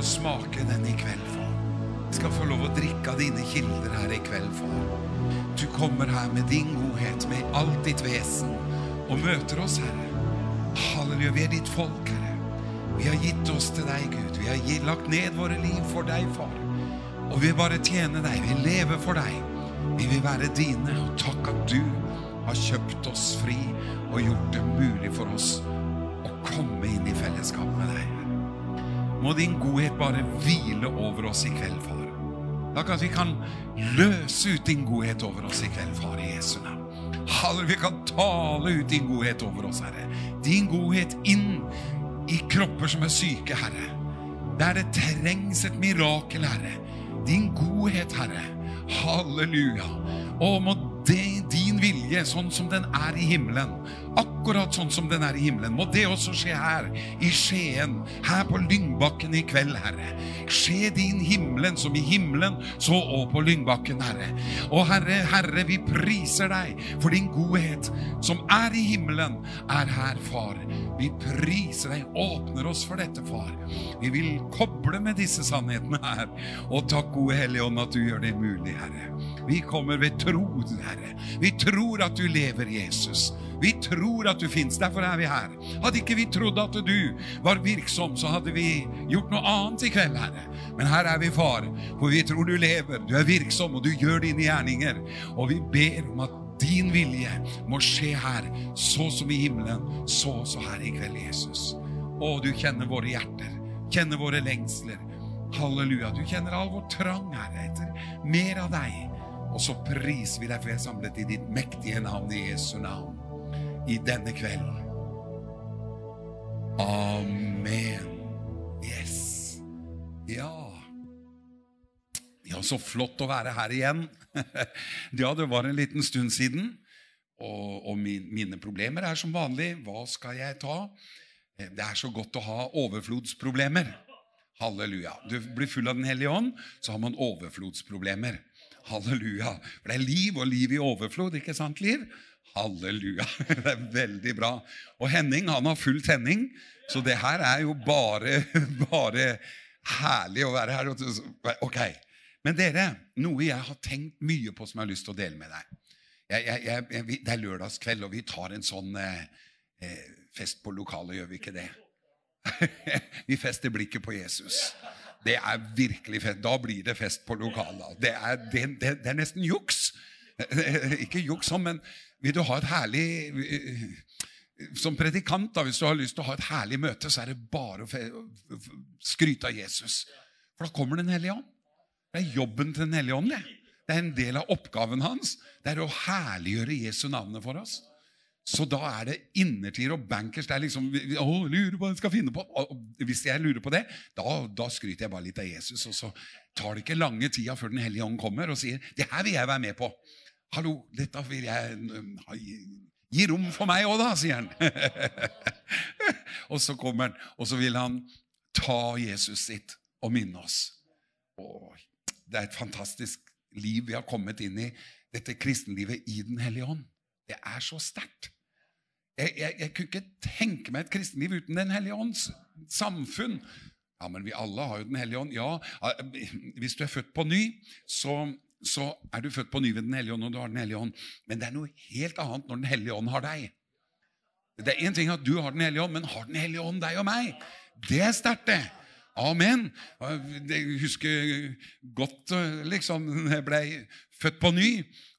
få smake den i kveld, far. Vi skal få lov å drikke av dine kilder her i kveld, far. Du kommer her med din godhet, med alt ditt vesen, og møter oss, Herre. Halleluja, vi er ditt folk, Herre. Vi har gitt oss til deg, Gud. Vi har lagt ned våre liv for deg, far. Og vi vil bare tjene deg. Vi lever for deg. Vi vil være dine. Og takk at du har kjøpt oss fri og gjort det mulig for oss å komme inn i fellesskap med deg. Må din godhet bare hvile over oss i kveld, far. Takk at vi kan løse ut din godhet over oss i kveld, far, i Jesu navn. Halleluja, vi kan tale ut din godhet over oss, Herre. Din godhet inn i kropper som er syke, Herre. Der det trengs et mirakel, Herre. Din godhet, Herre. Halleluja. Og må din vilje, sånn som den er i himmelen, akkurat sånn som den er i himmelen, må det også skje her, i Skien, her på Lyngbakken i kveld, Herre. Skje din himmelen som i himmelen, så og på Lyngbakken, Herre. Og Herre, Herre, vi priser deg for din godhet, som er i himmelen, er her, Far. Vi priser deg, åpner oss for dette, Far. Vi vil koble med disse sannhetene her. Og takk, gode Hellige Ånd, at du gjør det mulig, Herre. Vi kommer ved tro, Herre. Vi tror at du lever, Jesus. Vi tror at du fins. Derfor er vi her. Hadde ikke vi trodd at du var virksom, så hadde vi gjort noe annet i kveld, Herre. Men her er vi, Far, for vi tror du lever, du er virksom, og du gjør dine gjerninger. Og vi ber om at din vilje må skje her, så som i himmelen, så også her i kveld, Jesus. Å, du kjenner våre hjerter, kjenner våre lengsler. Halleluja. Du kjenner all vår trang, Herre, etter mer av deg. Og så priser vi deg, for jeg er samlet i ditt mektige navn, i Jesu navn, i denne kvelden. Amen. Yes. Ja. Ja, så flott å være her igjen. Ja, det var en liten stund siden. Og, og min, mine problemer er som vanlig. Hva skal jeg ta? Det er så godt å ha overflodsproblemer. Halleluja. Du blir full av Den hellige ånd, så har man overflodsproblemer. Halleluja. For det er liv og liv i overflod, ikke sant, Liv? Halleluja. Det er veldig bra. Og Henning han har full tenning, så det her er jo bare, bare herlig å være her. Ok. Men dere, noe jeg har tenkt mye på som jeg har lyst til å dele med deg. Jeg, jeg, jeg, det er lørdagskveld, og vi tar en sånn eh, eh fest på lokalet, gjør vi ikke det? vi fester blikket på Jesus. Det er virkelig fest. Da blir det fest på lokalet. Det er, det, det, det er nesten juks. Ikke juks sånn, men vil du ha et herlig Som predikant, da, hvis du har lyst til å ha et herlig møte, så er det bare å skryte av Jesus. For da kommer Den hellige ånd. Det er jobben til Den hellige ånd. Det. det er en del av oppgaven hans. Det er å herliggjøre Jesu navnet for oss. Så da er det innertier og bankers. Det er liksom, å, lurer på hva jeg skal finne på. Og hvis jeg lurer på det, da, da, skryter jeg bare litt av Jesus. Og så tar det ikke lange tida før Den hellige ånd kommer og sier det her vil jeg være med på. Hallo, dette vil jeg gi, gi rom for meg òg, da, sier han. og så kommer han, og så vil han ta Jesus sitt og minne oss. Og det er et fantastisk liv vi har kommet inn i, dette kristenlivet i Den hellige ånd. Det er så sterkt. Jeg, jeg, jeg, kunne ikke tenke meg et kristenliv uten Den hellige ånds samfunn. Ja, men vi alle har jo Den hellige ånd. Ja, hvis du er født på ny, så, så er du født på ny ved Den hellige ånd og du har Den hellige ånd. Men det er noe helt annet når Den hellige ånd har deg. Det er én ting at du har Den hellige ånd, men har Den hellige ånd deg og meg? Det er sterkt, det. Amen. Jeg husker godt liksom, jeg ble født på ny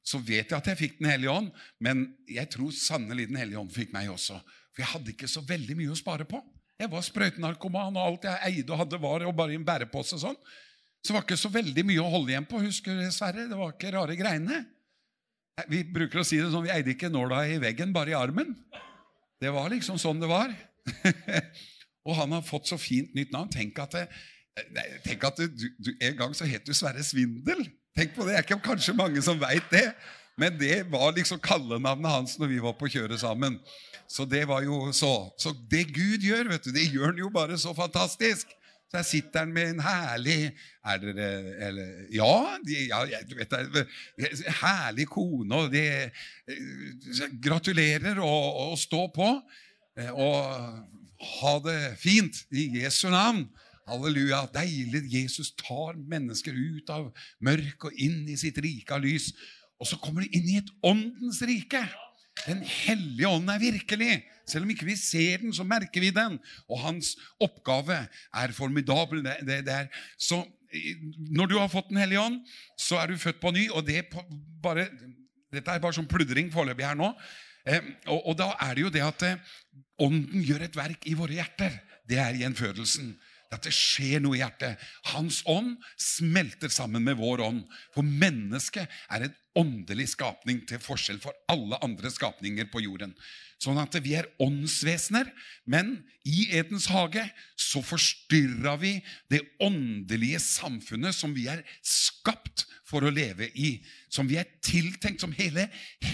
så vet jeg at jeg fikk Den hellige ånd, men jeg tror sannelig Den hellige ånd fikk meg også. For jeg hadde ikke så veldig mye å spare på. Jeg var sprøytenarkoman, og alt jeg eide og hadde, var og bare i en bærepose. sånn. Så det var ikke så veldig mye å holde igjen på. husker du, Sverre? Det var ikke rare greiene. Vi bruker å si det sånn, vi eide ikke nåla i veggen, bare i armen. Det var liksom sånn det var. og han har fått så fint nytt navn. Tenk at, det, tenk at du, du, En gang så het du Sverre Svindel. Tenk på det, Det er ikke kanskje mange som veit det. Men det var liksom kallenavnet hans når vi var på kjøret sammen. Så det var jo så. Så det Gud gjør, vet du, det gjør han jo bare så fantastisk. Så her sitter han med en herlig er dere, eller, Ja, de, ja du vet Herlig kone, og de Gratulerer og, og stå på. Og ha det fint i Jesu navn. Halleluja. Deilig. Jesus tar mennesker ut av mørk og inn i sitt rike av lys. Og så kommer de inn i et åndens rike. Den hellige ånd er virkelig. Selv om ikke vi ser den, så merker vi den. Og hans oppgave er formidabel. Det, det, er, så når du har fått Den hellige ånd, så er du født på ny. og det bare, Dette er bare sånn pludring foreløpig her nå. Eh, og, og, da er det jo det at eh, Ånden gjør et verk i våre hjerter. Det er gjenfødelsen. At det skjer noe i hjertet. Hans ånd smelter sammen med vår ånd. For mennesket er en åndelig skapning til forskjell for alle andre skapninger på jorden. Sånn at vi er åndsvesener, men i Edens hage så forstyrra vi det åndelige samfunnet som vi er skapt for å leve i. Som vi er tiltenkt, som hele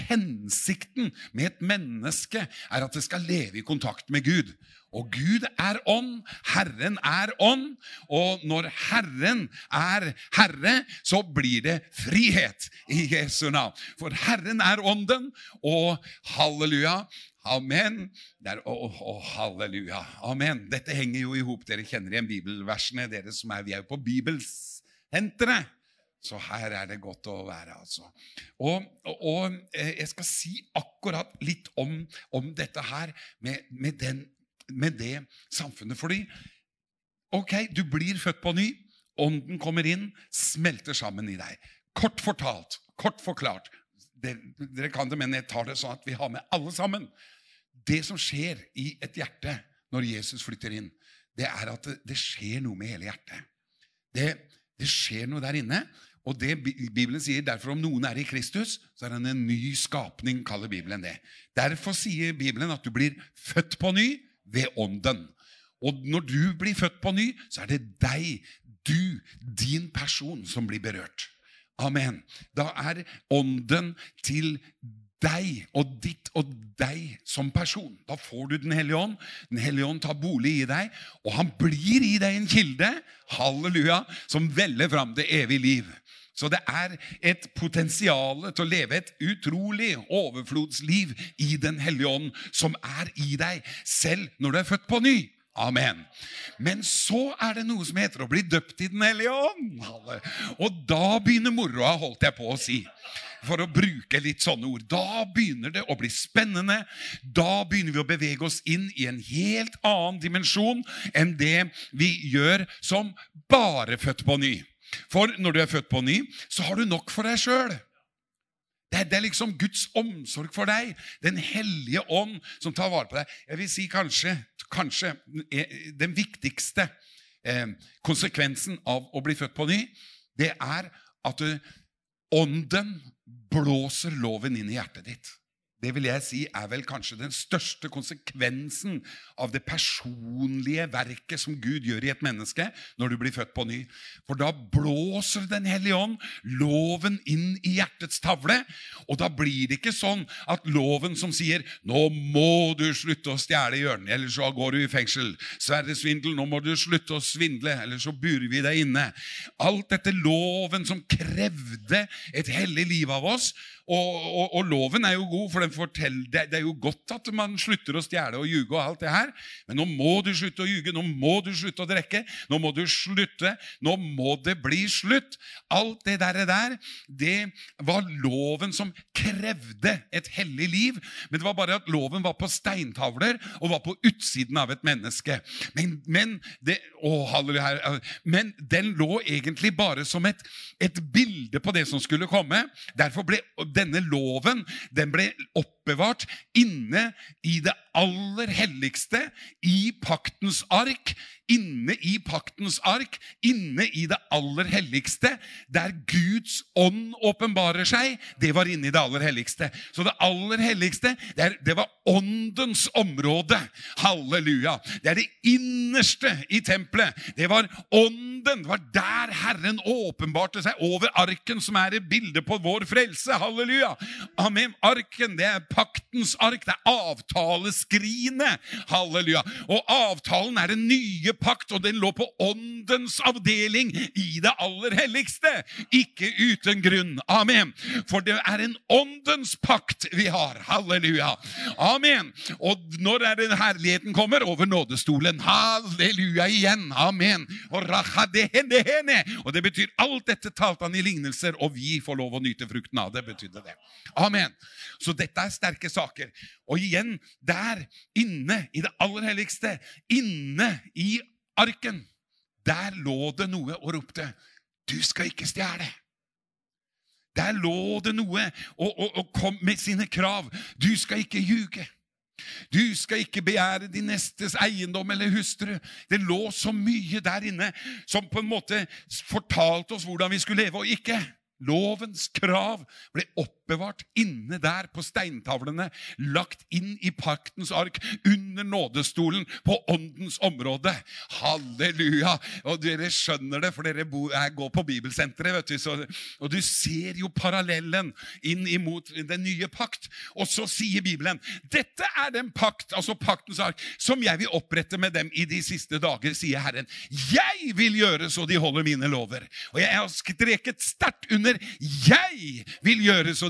hensikten med et menneske er at det skal leve i kontakt med Gud. Og Gud er ånd, Herren er ånd, og når Herren er Herre, så blir det frihet i Jesu navn. For Herren er ånden, og halleluja, amen. Der, oh, oh, halleluja, amen. Dette henger jo i hop. Dere kjenner igjen bibelversene, dere som er Vi er jo på Bibelsenteret. Så her er det godt å være, altså. Og, og, eh, jeg skal si akkurat litt om, om dette her med, med den med det samfunnet. Fordi ok, du blir født på ny. Ånden kommer inn, smelter sammen i deg. Kort fortalt, kort forklart Dere, dere kan det, men jeg tar det sånn at vi har med alle sammen. Det som skjer i et hjerte når Jesus flytter inn, det er at det, det skjer noe med hele hjertet. Det, det skjer noe der inne. Og det Bibelen sier, derfor om noen er i Kristus, så er han en ny skapning, kaller Bibelen det. Derfor sier Bibelen at du blir født på ny ved Ånden. Og når du blir født på ny, så er det deg, du, din person, som blir berørt. Amen. Da er Ånden til deg og ditt og deg som person. Da får du Den hellige ånd. Den hellige ånd tar bolig i deg, og han blir i deg en kilde halleluja, som veller fram det evige liv. Så det er et potensial til å leve et utrolig overflodsliv i Den hellige ånd, som er i deg selv når du er født på ny. Amen. Men så er det noe som heter å bli døpt i Den hellige ånd. Og da begynner moroa, holdt jeg på å si. For å bruke litt sånne ord. Da begynner det å bli spennende. Da begynner vi å bevege oss inn i en helt annen dimensjon enn det vi gjør som bare født på ny. For når du er født på ny, så har du nok for deg sjøl. Det, det, er liksom Guds omsorg for deg, Den hellige ånd, som tar vare på deg. Jeg vil si kanskje, kanskje eh, den viktigste eh, konsekvensen av å bli født på ny, det er at du, ånden blåser loven inn i hjertet ditt det vil jeg si er vel kanskje den største konsekvensen av det personlige verket som Gud gjør i et menneske når du blir født på ny. For da blåser Den hellige ånd loven inn i hjertets tavle. Og da blir det ikke sånn at loven som sier 'Nå må du slutte å stjele hjørnet, eller så går du i fengsel'. 'Sverre Svindel, nå må du slutte å svindle, eller så burer vi deg inne'. Alt dette loven som krevde et hellig liv av oss, og, og, og, loven er jo god, for den forteller, det, det, er jo godt at man slutter å stjele og ljuge. og alt det her, Men nå må du slutte å ljuge, nå må du slutte å drikke. Nå må du slutte. Nå må det bli slutt. Alt det der, der det var loven som krevde et hellig liv. Men det var bare at loven var på steintavler og var på utsiden av et menneske. Men, men, det, å, halleluja, men den lå egentlig bare som et, et bilde på det som skulle komme. Derfor ble denne loven den ble oppbevart inne i det aller helligste, i paktens ark, inne i paktens ark, inne i det aller helligste, der Guds ånd åpenbarer seg, det var inne i det aller helligste. Så det aller helligste, det, er, det var åndens område. Halleluja. Det er det innerste i tempelet. Det var ånden. Det var der Herren åpenbarte seg over arken, som er et bilde på vår frelse. Halleluja. Amen. Arken, det er paktens ark. Det er avtaleskrinet. Halleluja. Og avtalen er den nye pakt, og den lå på åndens avdeling i det aller helligste. Ikke uten grunn. Amen. For det er en åndens pakt vi har. Halleluja. Amen. Og når er det herligheten kommer? Over nådestolen. Halleluja igjen. Amen. Og, og det betyr alt dette talte han i lignelser, og vi får lov å nyte frukten av det. betydde det. Amen. Så dette er sterke saker. Og igjen, der inne i det aller helligste, inne i arken, der lå det noe og ropte 'Du skal ikke stjele'. Der lå det noe og, og, og kom med sine krav. 'Du skal ikke ljuge'. Du skal ikke begjære din nestes eiendom eller hustru. Det lå så mye der inne som på en måte fortalte oss hvordan vi skulle leve og ikke. Lovens krav ble oppbevart inne der på steintavlene, lagt inn i paktens ark, under nådestolen, på åndens område. Halleluja! Og dere skjønner det, for dere går på Bibelsenteret, vet du, så, og du ser jo parallellen inn imot den nye pakt. Og så sier Bibelen dette er den pakt, altså paktens ark, som jeg vil opprette med dem i de siste dager, sier Herren. Jeg vil gjøre så de holder mine lover. Og jeg har streket sterkt under 'jeg vil gjøre så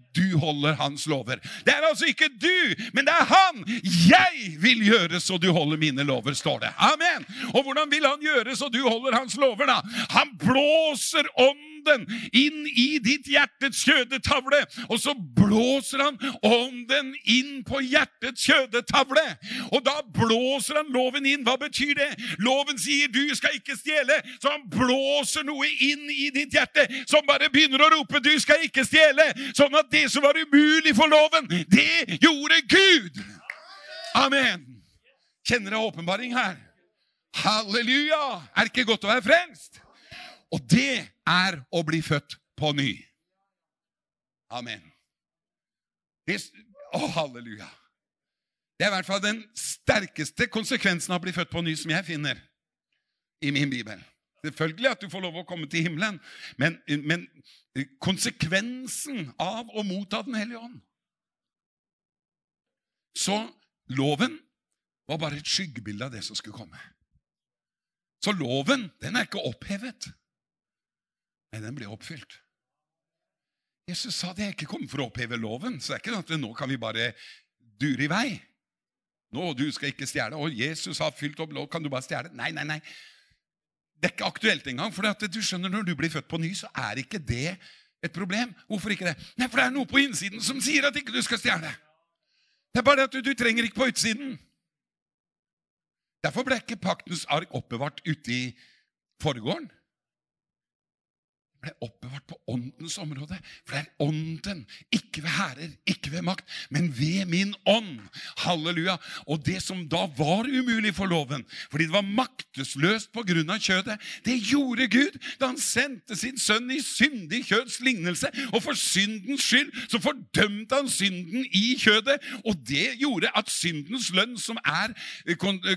du holder hans lover'. Det er altså ikke du, men det er han. 'Jeg vil gjøre så du holder mine lover', står det. Amen. Og hvordan vil han gjøre så du holder hans lover, da? Han blåser ånden inn i ditt hjertets kjødetavle. Og så blåser han ånden inn på hjertets kjødetavle. Og da blåser han loven inn. Hva betyr det? Loven sier 'du skal ikke stjele', så han blåser noe inn i ditt hjerte som bare begynner å rope 'du skal ikke stjele'. Sånn at det som var umulig for loven, det gjorde Gud. Amen. Kjenner dere åpenbaring her? Halleluja! Er det ikke godt å være frelst? Og det er å bli født på ny. Amen. Det, å, halleluja. Det er i hvert fall den sterkeste konsekvensen av å bli født på ny som jeg finner i min bibel. Selvfølgelig at du får lov å komme til himmelen, men, men konsekvensen av å motta Den hellige ånd Så loven var bare et skyggebilde av det som skulle komme. Så loven den er ikke opphevet. Nei, den ble oppfylt. Jesus sa det er ikke kommet for å oppheve loven, så det er ikke sånn at nå kan vi bare dure i vei. Nå, du skal ikke stjele. Og Jesus har fylt opp lov, kan du bare stjele? Nei, nei, nei. Det er ikke aktuelt engang. For du skjønner, når du blir født på ny, så er ikke det et problem. Hvorfor ikke det? Nei, For det er noe på innsiden som sier at ikke du skal stjele. Det er bare det at du, du trenger ikke på utsiden. Derfor ble ikke paktens ark oppbevart ute i forgården ble oppbevart på åndens område. For det er ånden, ikke ved hærer, ikke ved makt, men ved min ånd. Halleluja. Og det som da var umulig for loven, fordi det var maktesløst pga. kjødet, det gjorde Gud da han sendte sin sønn i syndig kjøds lignelse. Og for syndens skyld så fordømte han synden i kjødet. Og det gjorde at syndens lønn, som er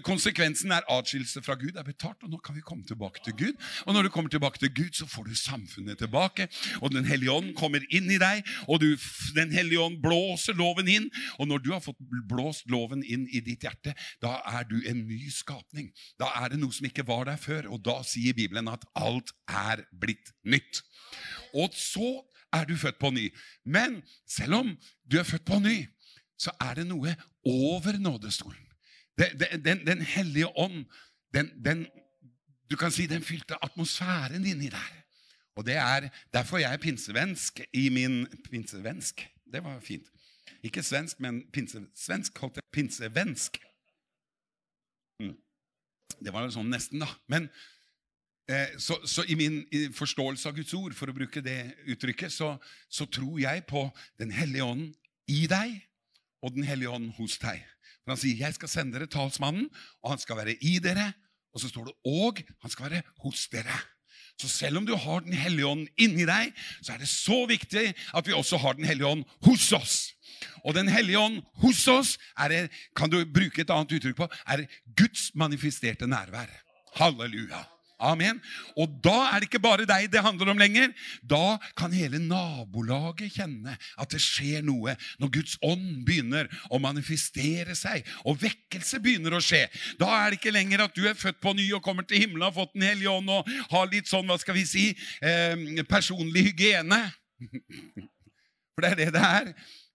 konsekvensen, er atskillelse fra Gud, er betalt. Og nå kan vi komme tilbake til Gud. Og når du kommer tilbake til Gud, så får du samfunn samfunnet tilbake. Og Den hellige ånd kommer inn i deg, og du, Den hellige ånd blåser loven inn. Og når du har fått blåst loven inn i ditt hjerte, da er du en ny skapning. Da er det noe som ikke var der før, og da sier Bibelen at alt er blitt nytt. Og så er du født på ny. Men selv om du er født på ny, så er det noe over nådestolen. Den, den, den hellige ånd, den, den, du kan si den fylte atmosfæren inni der. Og det er derfor jeg er pinsevensk i min Pinsevensk. Det var fint. Ikke svensk, men pinsesvensk. Holdt jeg pinsevensk. Mm. Det var sånn nesten, da. Men eh, så, så, i min forståelse av Guds ord, for å bruke det uttrykket, så, så tror jeg på Den hellige ånden i deg og Den hellige ånd hos deg. For Han sier 'Jeg skal sende dere talsmannen, og han skal være i dere'. Og så står det 'og han skal være hos dere'. Så selv om du har Den hellige ånd inni deg, så er det så viktig at vi også har Den hellige ånd hos oss. Og Den hellige ånd hos oss er kan du bruke et annet uttrykk på, er Guds manifesterte nærvær. Halleluja. Amen. Og da er det ikke bare deg det handler om lenger. Da kan hele nabolaget kjenne at det skjer noe når Guds ånd begynner å manifestere seg, og vekkelse begynner å skje. Da er det ikke lenger at du er født på ny og kommer til himmelen og har fått Den hellige ånd og har litt sånn, hva skal vi si, eh, personlig hygiene. For det er det det er.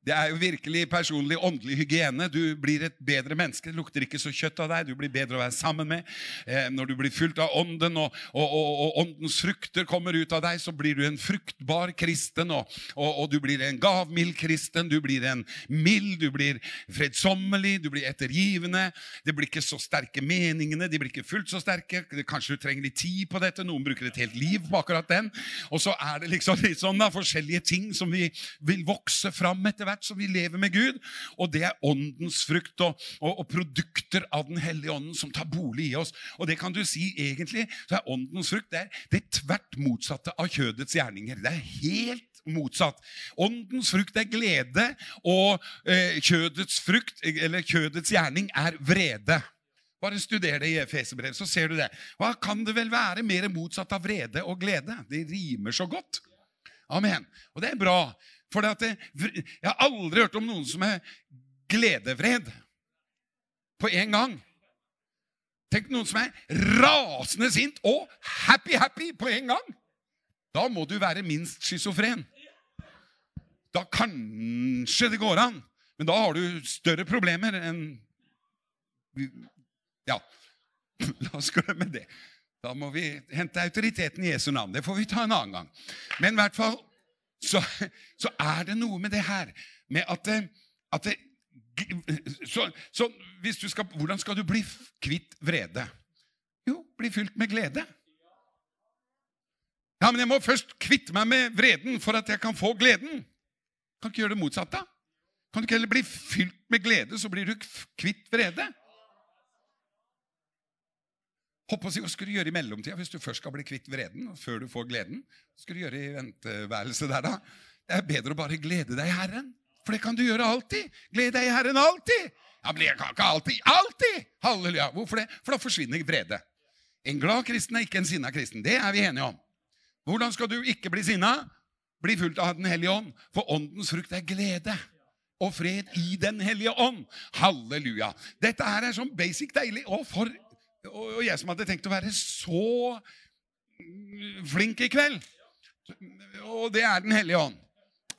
Det er jo virkelig personlig åndelig hygiene. Du blir et bedre menneske. Det lukter ikke så kjøtt av deg. Du blir bedre å være sammen med. Eh, når du blir fylt av ånden, og, og, og, og, åndens frukter kommer ut av deg, så blir du en fruktbar kristen. Og, du blir en gavmild kristen. Du blir en mild, du blir fredsommelig, du blir ettergivende. Det blir ikke så sterke meningene. De blir ikke fullt så sterke. Kanskje du trenger litt tid på dette. Noen bruker et helt liv på akkurat den. Og så er det liksom litt sånn da, forskjellige ting som vi vil vokse fram etter hvert som vi lever med Gud. Og det er åndens frukt og, og, og, produkter av Den hellige ånden som tar bolig i oss. Og det kan du si egentlig, så er åndens frukt det er det tvert motsatte av kjødets gjerninger. Det er helt motsatt. Åndens frukt er glede, og eh, kjødets frukt, eller kjødets gjerning, er vrede. Bare studer det i Efeserbrevet, så ser du det. Hva kan det vel være mer motsatt av vrede og glede? Det rimer så godt. Amen. Og det er bra. For det, jeg har aldri hørt om noen som er gledevred på en gang. Tenk noen som er rasende sint og happy-happy på en gang. Da må du være minst schizofren. Da kanskje det går an, men da har du større problemer enn Ja, la oss glemme det. Da må vi hente autoriteten i Jesu navn. Det får vi ta en annen gang. Men i hvert fall så, så, er det noe med det her med at, at det, så, så skal, Hvordan skal du bli kvitt vrede? Jo, bli fylt med glede. Ja, men jeg må først kvitte meg med vreden for at jeg kan få gleden. Kan ikke gjøre det motsatte? Kan du ikke heller bli fylt med glede, så blir du kvitt vrede? Og si, Hva skal du gjøre i mellomtida hvis du først skal bli kvitt vreden? før du får gleden? Hva skal du gjøre i venteværelset der, da? Det er bedre å bare glede deg i Herren. For det kan du gjøre alltid. Gled deg i Herren alltid. Ja, men jeg kan ikke alltid. Alltid! Halleluja. Hvorfor det? For da forsvinner vrede. En glad kristen er ikke en sinna kristen. Det er vi enige om. Hvordan skal du ikke bli sinna? Bli fulgt av Den hellige ånd. For åndens frukt er glede og fred i Den hellige ånd. Halleluja. Dette her er sånn basic deilig. Og for og jeg som hadde tenkt å være så flink i kveld. Og det er Den hellige ånd.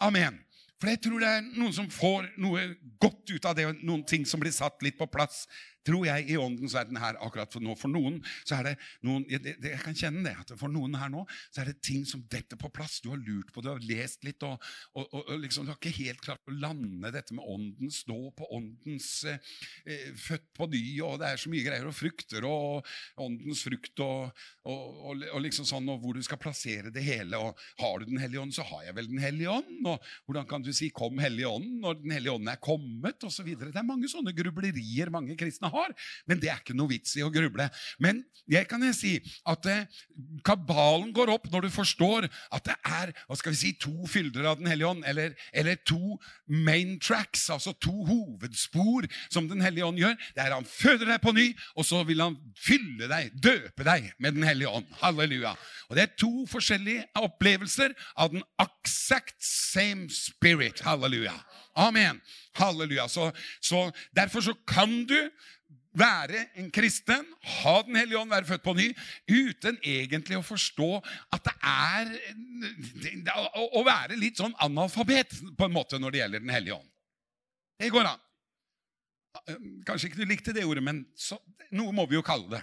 Amen. For jeg tror det er noen som får noe godt ut av det, noen ting som blir satt litt på plass tror jeg, i åndens verden her akkurat for nå. For noen så er det noen, jeg, jeg, kan kjenne det, at for noen her nå så er det ting som detter på plass. Du har lurt på det, du har lest litt, og, og, og, liksom, du har ikke helt klart å lande dette med ånden. Stå på åndens eh, eh, født på ny, og det er så mye greier, og frukter og åndens frukt og, og liksom sånn, og hvor du skal plassere det hele. og Har du Den hellige ånd, så har jeg vel Den hellige ånd. og Hvordan kan du si 'Kom, Hellige ånd' når Den hellige ånd er kommet? Og videre. det er mange sånne grublerier mange kristne har. Men det er ikke noe vits i å gruble. Men jeg kan jeg si at eh, kabalen går opp når du forstår at det er hva skal vi si, to fylder av Den hellige ånd, eller, eller to main tracks, altså to hovedspor som Den hellige ånd gjør. Det er Han føder deg på ny, og så vil Han fylle deg, døpe deg med Den hellige ånd. Halleluja. Og Det er to forskjellige opplevelser av den exact same spirit. Halleluja. Amen. Halleluja. Så, så Derfor så kan du være en kristen, ha Den hellige ånd, være født på ny, uten egentlig å forstå at det er å være litt sånn analfabet på en måte når det gjelder Den hellige ånd. Det går an. Kanskje ikke du likte det ordet, men så, noe må vi jo kalle det.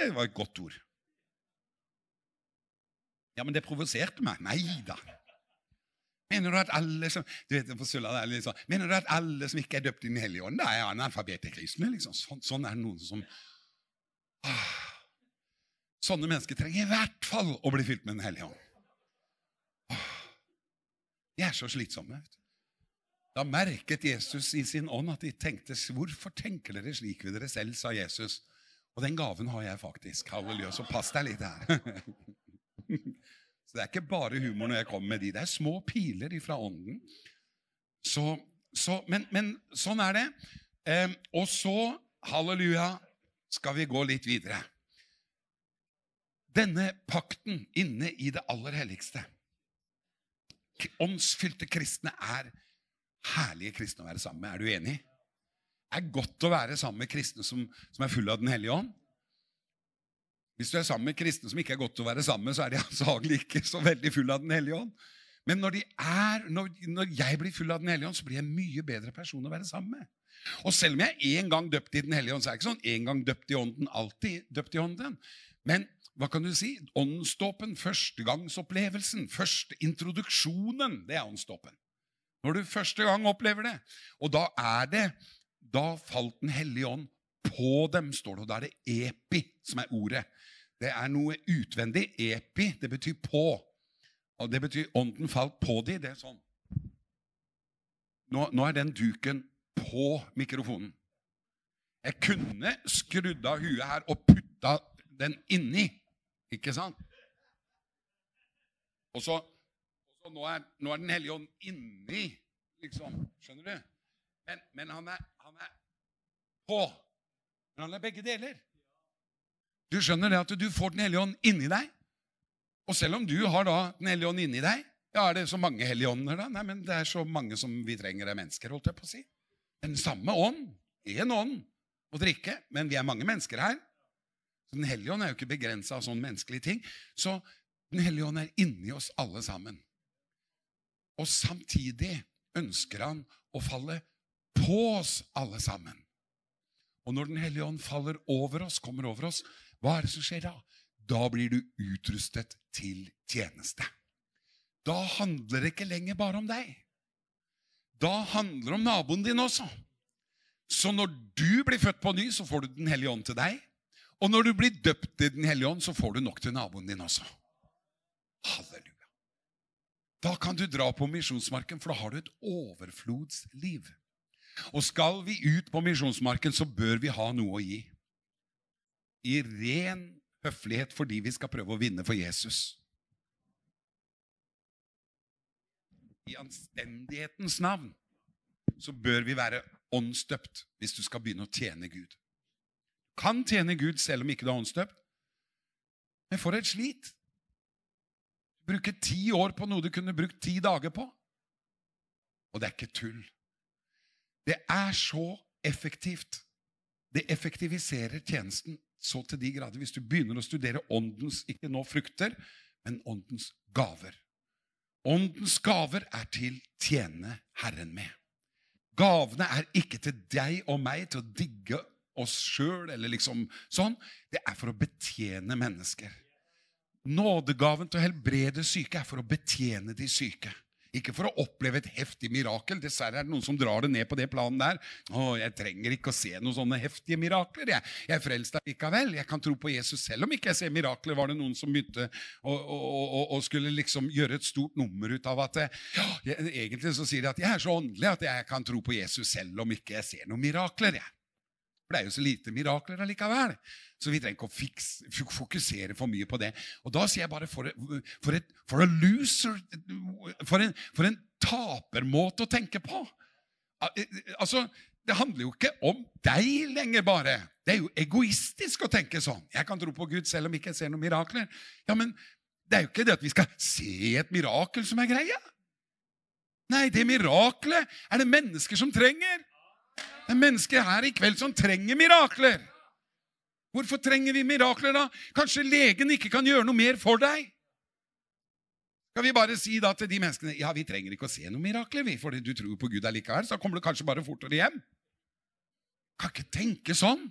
Det var et godt ord. Ja, men det provoserte meg. Nei da. Mener du at alle som du vet, på Sulla, det er litt sånn, mener du at alle som ikke er døpt i Den hellige ånd, da er analfabeter kristne? Liksom. Sånn, sånn, er det noen som ah, Sånne mennesker trenger i hvert fall å bli fylt med Den hellige ånd. Ah, de er så slitsomme. Da merket Jesus i sin ånd at de tenkte 'Hvorfor tenker dere slik ved dere selv?' sa Jesus. Og den gaven har jeg faktisk. Halleluja. Så pass deg litt her. Så det er ikke bare humor når jeg kommer med de. Det er små piler ifra ånden. Så, så, men, men, sånn er det. Eh, og så, halleluja, skal vi gå litt videre. denne pakten inne i det aller helligste Åndsfylte kristne er herlige kristne å være sammen med. Er du enig? Det er godt å være sammen med kristne som, som er fulle av Den hellige ånd. Hvis du er sammen med kristne som ikke er godt å være sammen med, så er de antagelig ikke så veldig full av Den hellige ånd. Men når, er, når, når, jeg blir full av Den hellige ånd, så blir jeg en mye bedre person å være sammen med. Og selv om jeg er en gang døpt i Den hellige ånd, så er det ikke sånn en gang døpt i ånden, alltid døpt i ånden. Men hva kan du si? Åndsdåpen, førstegangsopplevelsen, første introduksjonen, det er åndsdåpen. Når du første gang opplever det. Og da er det Da falt Den hellige ånd på dem, står det. Og da er det epi som er ordet. Det er noe utvendig. Epi, det betyr på. Og det betyr ånden falt på dem. Det er sånn. Nå, nå er den duken på mikrofonen. Jeg kunne skrudd av huet her og putta den inni. Ikke sant? Og så, og nå, er, nå, er, Den hellige ånd inni, liksom. Skjønner du? Men, men han, er, han, er, på. Men han er begge deler. Du skjønner det at du får Den hellige ånd inni deg. Og selv om du har da Den hellige ånd inni deg ja, Er det så mange hellige ånder, da? Nei, men det er så mange som vi trenger av mennesker. holdt jeg på å si. Den samme ånd. Én ånd å drikke. Men vi er mange mennesker her. Den hellige ånd er jo ikke begrensa av sånne menneskelige ting. Så Den hellige ånd er inni oss alle sammen. Og samtidig ønsker han å falle på oss alle sammen. Og når Den hellige ånd faller over oss, kommer over oss, hva er det som skjer da? Da blir du utrustet til tjeneste. Da handler det ikke lenger bare om deg. Da handler det om naboen din også. Så når du blir født på ny, så får du Den hellige ånd til deg. Og når du blir døpt i Den hellige ånd, så får du nok til naboen din også. Halleluja. Da kan du dra på misjonsmarken, for da har du et overflodsliv. Og skal vi ut på misjonsmarken, så bør vi ha noe å gi. I ren høflighet fordi vi skal prøve å vinne for Jesus. I anstendighetens navn så bør vi være åndsdøpt hvis du skal begynne å tjene Gud kan tjene Gud selv om ikke du er åndsdøpt. Men for et slit! Bruke ti år på noe du kunne brukt ti dager på. Og det er ikke tull. Det er så effektivt. Det effektiviserer tjenesten så til de grader hvis du begynner å studere åndens ikke nå frukter, men åndens gaver. Åndens gaver er til tjene Herren med. Gavene er ikke til deg og meg til å digge oss sjøl, eller liksom sånn. Det er for å betjene mennesker. Nådegaven til å helbrede syke er for å betjene de syke. Ikke for å oppleve et heftig mirakel. Dessverre er det noen som drar det ned på det planen der. Å, jeg trenger ikke å se noen sånne heftige mirakler. Jeg, jeg er frelst likevel. Jeg kan tro på Jesus selv om ikke jeg ser mirakler. Var det noen som begynte å, å, å, å skulle liksom gjøre et stort nummer ut av at ja, jeg, Egentlig så sier de at jeg er så åndelig at jeg kan tro på Jesus selv om ikke jeg ser noen mirakler. jeg. For det er jo så lite mirakler allikevel. Så vi trenger ikke å fikse, fokusere for mye på det. Og da sier jeg bare for, for, et, for a loser For en, en tapermåte å tenke på. Altså, Det handler jo ikke om deg lenger, bare. Det er jo egoistisk å tenke sånn. Jeg kan tro på Gud selv om ikke jeg ser noen mirakler. Ja, men det er jo ikke det at vi skal se et mirakel som er greia. Nei, det mirakelet er det mennesker som trenger. Det er mennesker her i kveld som trenger mirakler. Hvorfor trenger vi mirakler, da? Kanskje legen ikke kan gjøre noe mer for deg? Skal vi bare si da til de menneskene ja, vi trenger ikke å se noen mirakler, vi, fordi du tror på Gud allikevel, så kommer du kanskje bare fortere hjem? Kan ikke tenke sånn.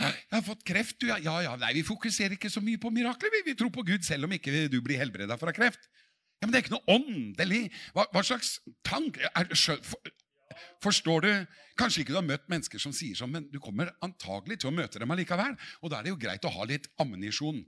Jeg har fått kreft, du. Ja, ja, nei, Vi fokuserer ikke så mye på mirakler. Vi, vi tror på Gud selv om ikke du blir helbreda fra kreft. Ja, Men det er ikke noe åndelig. Hva, hva slags tanke er, Forstår du? Kanskje ikke du har møtt mennesker som sier sånn, men du kommer antagelig til å møte dem allikevel. Og da er det jo greit å ha litt ammunisjon,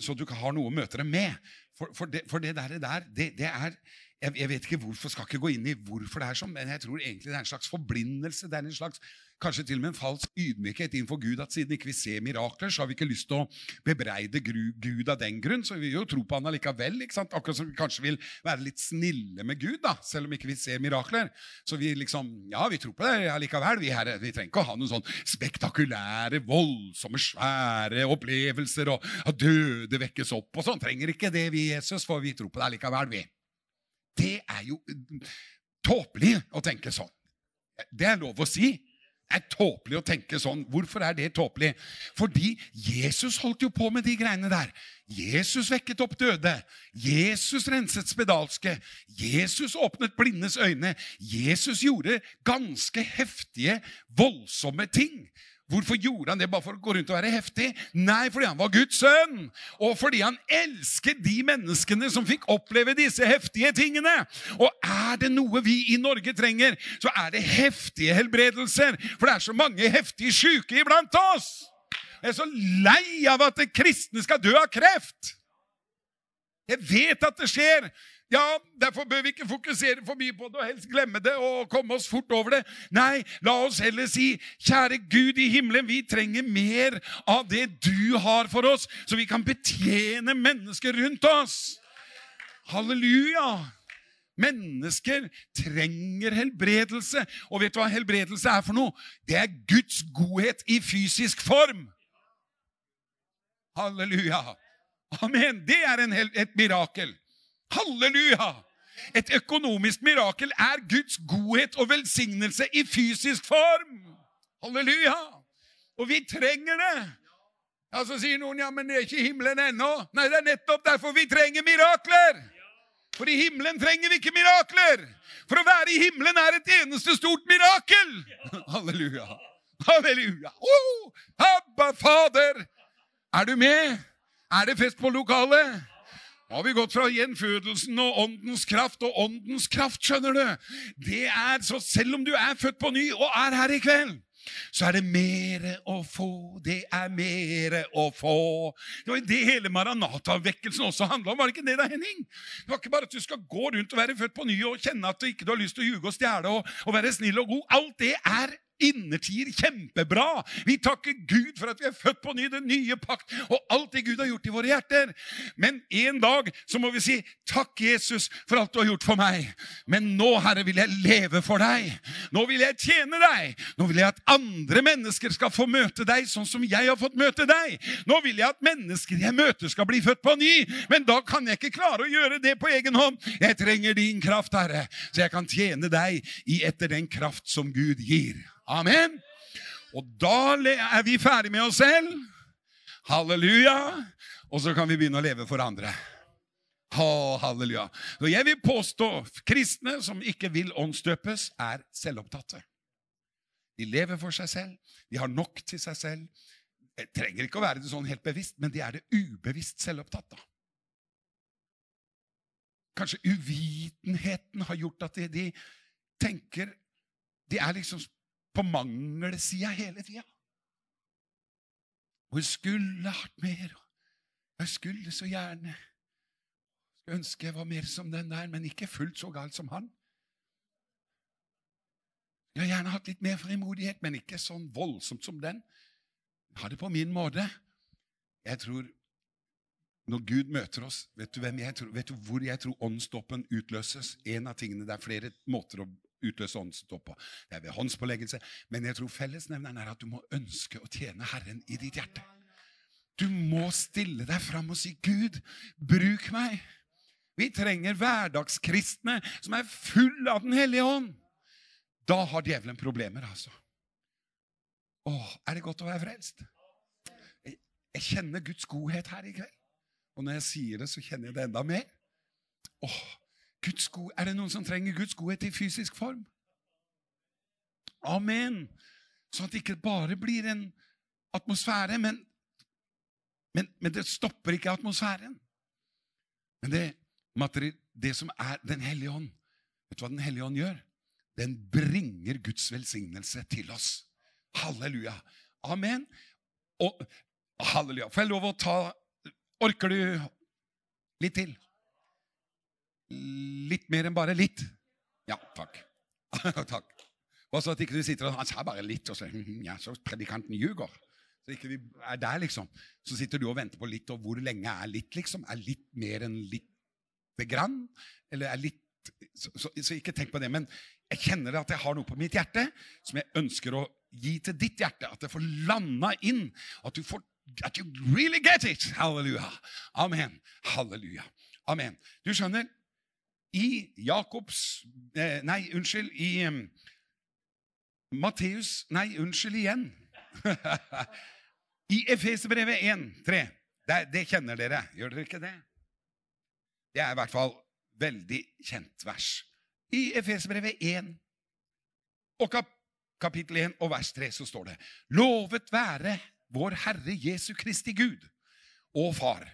så du har noe å møte dem med. For, for, det, for det, der, det, det, er jeg, jeg vet ikke hvorfor, skal ikke gå inn i hvorfor det er sånn, men jeg tror egentlig det er en slags forblindelse. det er en slags Kanskje til og med en falsk ydmykhet innenfor Gud. At siden ikke vi ser mirakler, så har vi ikke lyst til å bebreide Gud av den grunn. Så vi vil jo tro på han allikevel. ikke sant? Akkurat som vi kanskje vil være litt snille med Gud, da, selv om ikke vi ser mirakler. Så vi liksom Ja, vi tror på det allikevel. Vi, her, vi trenger ikke å ha noen sånn spektakulære, voldsomme, svære opplevelser og at døde vekkes opp og sånn. Trenger ikke det, vi, Jesus, for vi tror på det allikevel, vi. Det er jo tåpelig å tenke sånn. Det er lov å si. Det er tåpelig å tenke sånn. Hvorfor er det tåpelig? Fordi Jesus holdt jo på med de greiene der. Jesus vekket opp døde. Jesus renset spedalske. Jesus åpnet blindes øyne. Jesus gjorde ganske heftige, voldsomme ting. Hvorfor gjorde han det bare for å gå rundt og være heftig? Nei, fordi han var Guds sønn. Og fordi han elsket de menneskene som fikk oppleve disse heftige tingene. Og er det noe vi i Norge trenger, så er det heftige helbredelser. For det er så mange heftige syke iblant oss. Jeg er så lei av at kristne skal dø av kreft. Jeg vet at det skjer. Ja, Derfor bør vi ikke fokusere for mye på det og helst glemme det og komme oss fort over det. Nei, la oss heller si, kjære Gud i himmelen, vi trenger mer av det du har for oss, så vi kan betjene mennesker rundt oss. Halleluja! Mennesker trenger helbredelse. Og vet du hva helbredelse er for noe? Det er Guds godhet i fysisk form. Halleluja! Amen! Det er en, et mirakel. Halleluja! Et økonomisk mirakel er Guds godhet og velsignelse i fysisk form. Halleluja! Og vi trenger det. Ja, Så sier noen ja, men det er ikke himmelen ennå. Nei, det er nettopp derfor vi trenger mirakler. For i himmelen trenger vi ikke mirakler. For å være i himmelen er et eneste stort mirakel. Halleluja. Halleluja. Oh, Abba, Fader! Er du med? Er det fest på lokalet? Nå har vi gått fra gjenfødelsen og åndens kraft og åndens kraft, skjønner du. Det er så Selv om du er født på ny og er her i kveld, så er det mere å få. Det er mere å få. Det var det hele Maranata-vekkelsen også handla om. Var det ikke det da, Henning? Det var ikke bare at du skal gå rundt og være født på ny og kjenne at du ikke har lyst til å ljuge og stjele og, og være snill og god. Alt det er innertier kjempebra. Vi takker Gud for at vi er født på ny, den nye pakt, og alt det Gud har gjort i våre hjerter. Men en dag så må vi si takk, Jesus, for alt du har gjort for meg. Men nå, Herre, vil jeg leve for deg. Nå vil jeg tjene deg. Nå vil jeg at andre mennesker skal få møte deg sånn som jeg har fått møte deg. Nå vil jeg at mennesker jeg møter, skal bli født på ny. Men da kan jeg ikke klare å gjøre det på egen hånd. Jeg trenger din kraft, Herre, så jeg kan tjene deg i etter den kraft som Gud gir. Amen. Og da er vi ferdig med oss selv. Halleluja. Og så kan vi begynne å leve for andre. Oh, halleluja. Så jeg vil påstå kristne som ikke vil åndsdøpes, er selvopptatte. De lever for seg selv. De har nok til seg selv. Det trenger ikke å være det sånn helt bevisst, men de er det ubevisst selvopptatt. da. Kanskje uvitenheten har gjort at de, de tenker De er liksom på mangelsida hele tida. Og jeg skulle hatt mer. Jeg skulle så gjerne skulle ønske jeg var mer som den der, men ikke fullt så galt som han. Jeg har gjerne hatt litt mer frimodighet, men ikke sånn voldsomt som den. Jeg har det på min måte. Jeg tror når Gud møter oss, vet du, tror, vet du hvor jeg tror åndsdåpen utløses? En av tingene, Det er flere måter å utløse åndsdåp på. Det er ved håndspåleggelse. Men jeg tror fellesnevneren er at du må ønske å tjene Herren i ditt hjerte. Du må stille deg fram og si, 'Gud, bruk meg'. Vi trenger hverdagskristne som er full av Den hellige ånd. Da har djevelen problemer, altså. Åh, er det godt å være frelst? Jeg, kjenner Guds godhet her i kveld. Og når jeg sier det, så kjenner jeg det enda mer. Åh, er det noen som trenger Guds godhet i fysisk form? Amen. Sånn at det ikke bare blir en atmosfære, men, men, men det stopper ikke atmosfæren. Men det, det som er Den hellige ånd Vet du hva Den hellige ånd gjør? Den bringer Guds velsignelse til oss. Halleluja. Amen. Og halleluja. Får jeg lov å ta Orker du litt til? Litt mer enn bare litt. Ja, takk. takk. Bare så at ikke du sitter og Han sa bare litt, og så, ja, så predikanten ljuger. Så ikke vi er der, liksom. Så sitter du og venter på litt, og hvor lenge er litt, liksom? Er litt mer enn lite grann? Eller er litt så, så, så, ikke tenk på det. Men jeg kjenner at jeg har noe på mitt hjerte som jeg ønsker å gi til ditt hjerte. At det får landa inn. At du får At you really get it. Halleluja. Amen. Halleluja. Amen. Du skjønner, i Jakobs eh, Nei, unnskyld, i Matteus Nei, unnskyld igjen. I Efeserbrevet 1, 3. Det, det kjenner dere, gjør dere ikke det? Det er i hvert fall veldig kjent vers. I Efeserbrevet 1 og kap kapittel 1 og vers 3 så står det Lovet være vår Herre Jesu Kristi Gud og Far.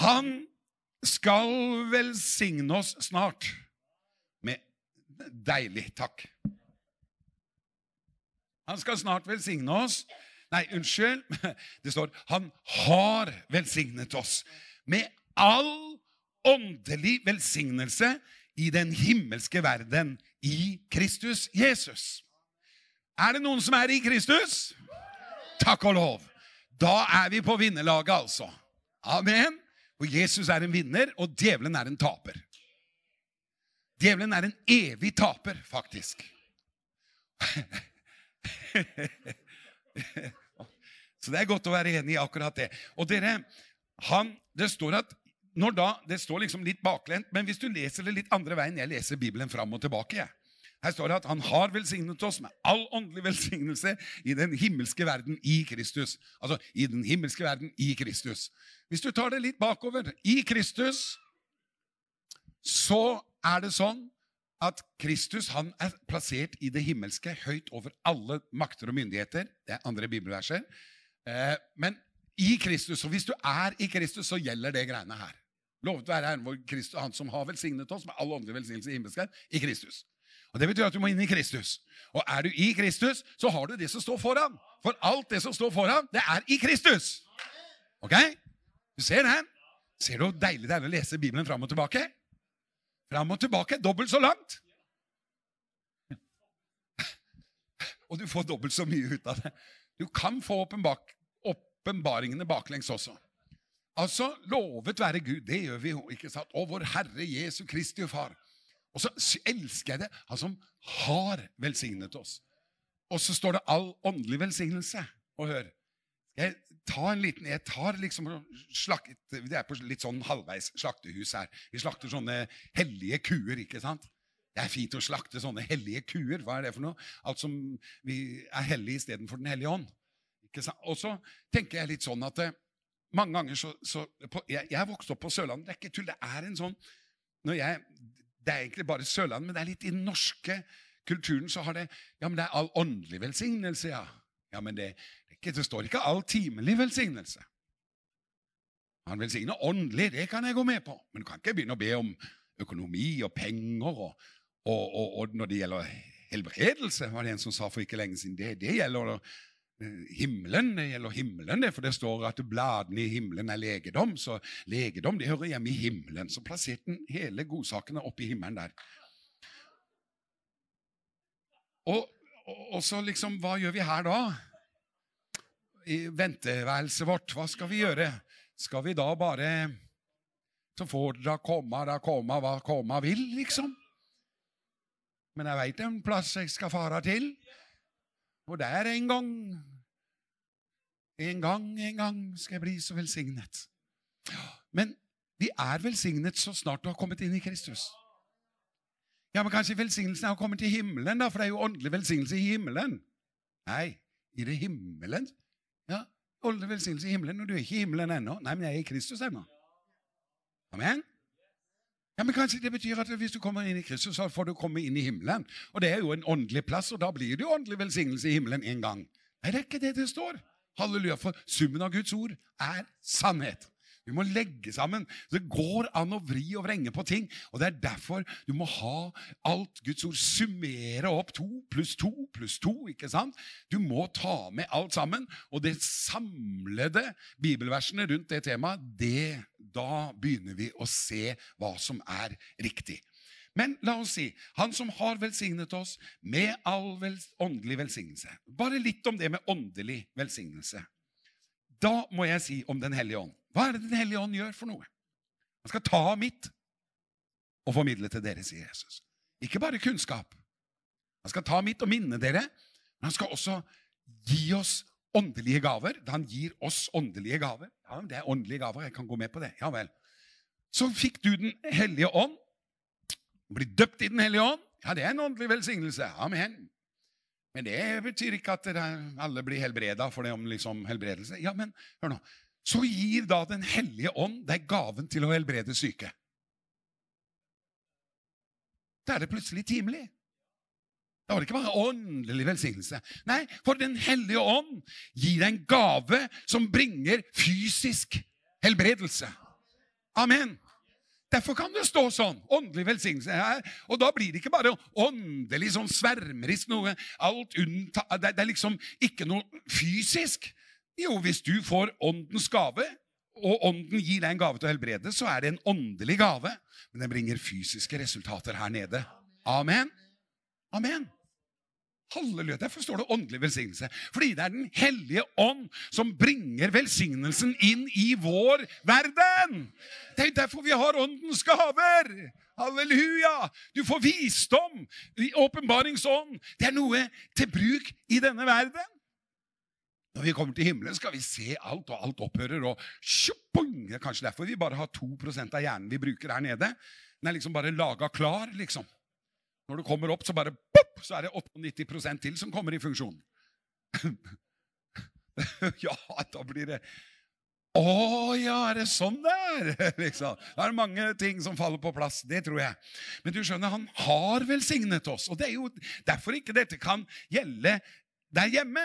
Han skal velsigne oss snart med Deilig. Takk. Han skal snart velsigne oss. Nei, unnskyld. Det står 'Han har velsignet oss' med all åndelig velsignelse i den himmelske verden i Kristus Jesus. Er det noen som er i Kristus? Takk og lov. Da er vi på vinnerlaget, altså. Amen. Og Jesus er en vinner, og djevelen er en taper. Djevelen er en evig taper, faktisk. Så det er godt å være enig i akkurat det. Og dere, han, det står at når da, Det står liksom litt baklent, men hvis du leser det litt andre veien Jeg leser Bibelen fram og tilbake. jeg. Her står det at han har velsignet oss med all åndelig velsignelse i den himmelske verden i Kristus. Altså i den himmelske verden i Kristus. Hvis du tar det litt bakover I Kristus så er det sånn at Kristus han er plassert i det himmelske, høyt over alle makter og myndigheter. Det er andre bibelverser. Eh, men i Kristus, og hvis du er i Kristus, så gjelder det greiene her. Lovet være Herren vår Kristus, Han som har velsignet oss med all åndelig velsignelse i himmelsk i Kristus. Og Det betyr at du må inn i Kristus. Og er du i Kristus, så har du det som står foran. For alt det som står foran, det er i Kristus. Ok? Du ser det? Ser du hvor deilig det er å lese Bibelen fram og tilbake? Fram og tilbake, dobbelt så langt. Og du får dobbelt så mye ut av det. Du kan få åpenbaringene baklengs også. Altså, lovet være Gud, det gjør vi jo, ikke sant? Og vår Herre Jesu Kristi Far. Og så elsker jeg det, han som har velsignet oss. Og så står det all åndelig velsignelse. Og hør, jeg tar en liten, jeg tar liksom slakt, Det er på litt sånn halvveis slaktehus her. Vi slakter sånne hellige kuer, ikke sant? Det er fint å slakte sånne hellige kuer. Hva er det for noe? Alt som vi er hellige istedenfor Den hellige ånd. Og så tenker jeg litt sånn at eh, mange ganger så, så på, jeg, jeg vokst opp på Sørlandet. Det er ikke tull. Det er en sånn når jeg, Det er egentlig bare Sørlandet, men det er litt i den norske kulturen så har det Ja, men det er all åndelig velsignelse, ja. Ja, men det, det, det står ikke all timelig velsignelse. Han velsigner åndelig, det kan jeg gå med på. Men du kan ikke begynne å be om økonomi og penger. Og, og, og, og når det gjelder helbredelse, var det en som sa for ikke lenge siden. Det, det gjelder himmelen. Det gjelder himmelen, det, for det står at bladene i himmelen er legedom. Så legedom det hører hjemme i himmelen. Så plasserte han hele godsakene opp i himmelen der. Og, og, så liksom, hva gjør vi her da? I venteværelset vårt, hva skal vi gjøre? Skal vi da bare Så får da komme, da komme hva komme vil, liksom? Men jeg veit en plass jeg skal fare til. Og der en gang En gang, en gang skal jeg bli så velsignet. Men vi er velsignet så snart du har kommet inn i Kristus. Ja, men Kanskje velsignelsen er å komme til himmelen, da, for det er jo åndelig velsignelse i himmelen. Nei, i det himmelen. Ja, åndelig velsignelse i himmelen, og du er ikke i himmelen ennå. Nei, men jeg er i Kristus ennå. Amen? Ja, men Kanskje det betyr at hvis du kommer inn i Kristus, så får du komme inn i himmelen. Og det er jo en åndelig plass, og da blir det jo åndelig velsignelse i himmelen en gang. Nei, det er ikke det det står. Halleluja, for summen av Guds ord er sannhet. Vi må legge sammen. Det går an å vri og vrenge på ting. og Det er derfor du må ha alt Guds ord. Summere opp to pluss to pluss to. ikke sant? Du må ta med alt sammen. Og det samlede bibelversene rundt det temaet, det, da begynner vi å se hva som er riktig. Men la oss si han som har velsignet oss med all vel, åndelig velsignelse. Bare litt om det med åndelig velsignelse. Da må jeg si om Den hellige ånd. Hva er det Den hellige ånd gjør for noe? Han skal ta av mitt og formidle til dere, sier Jesus. Ikke bare kunnskap. Han skal ta mitt og minne dere, men han skal også gi oss åndelige gaver. Han gir oss åndelige gaver. Ja, Det er åndelige gaver. Jeg kan gå med på det. Ja vel. Så fikk du Den hellige ånd. Bli døpt i Den hellige ånd. Ja, det er en åndelig velsignelse. Amen. Men det betyr ikke at alle blir helbreda for det om liksom helbredelse. Ja, men hør nå. Så gir da Den hellige ånd deg gaven til å helbrede syke. Da er det plutselig timelig. Da var det ikke bare åndelig velsignelse. Nei, for Den hellige ånd gir deg en gave som bringer fysisk helbredelse. Amen. Derfor kan det stå sånn. Åndelig velsignelse her. Og da blir det ikke bare åndelig, sånn svermerisk noe. Alt unnta, det, det er liksom ikke noe fysisk. Jo, hvis du får åndens gave, og ånden gir deg en gave til å helbrede, så er det en åndelig gave. Men den bringer fysiske resultater her nede. Amen. Amen. Halleluja. Derfor står det åndelig velsignelse. Fordi det er Den hellige ånd som bringer velsignelsen inn i vår verden. Det er derfor vi har åndens gaver. Halleluja! Du får visdom. Åpenbaringsånd. Det er noe til bruk i denne verden. Når vi kommer til himmelen, skal vi se alt, og alt opphører. og tjupung! Det er kanskje derfor vi bare har 2% av hjernen vi bruker her nede. Den er liksom bare laga klar, liksom. Når du kommer opp, så bare pop, så er det 98% til som kommer i funksjon. ja, da blir det Å ja, er det sånn det er? liksom. Det er mange ting som faller på plass. Det tror jeg. Men du skjønner, han har velsignet oss. Og det er jo derfor ikke dette kan gjelde der hjemme.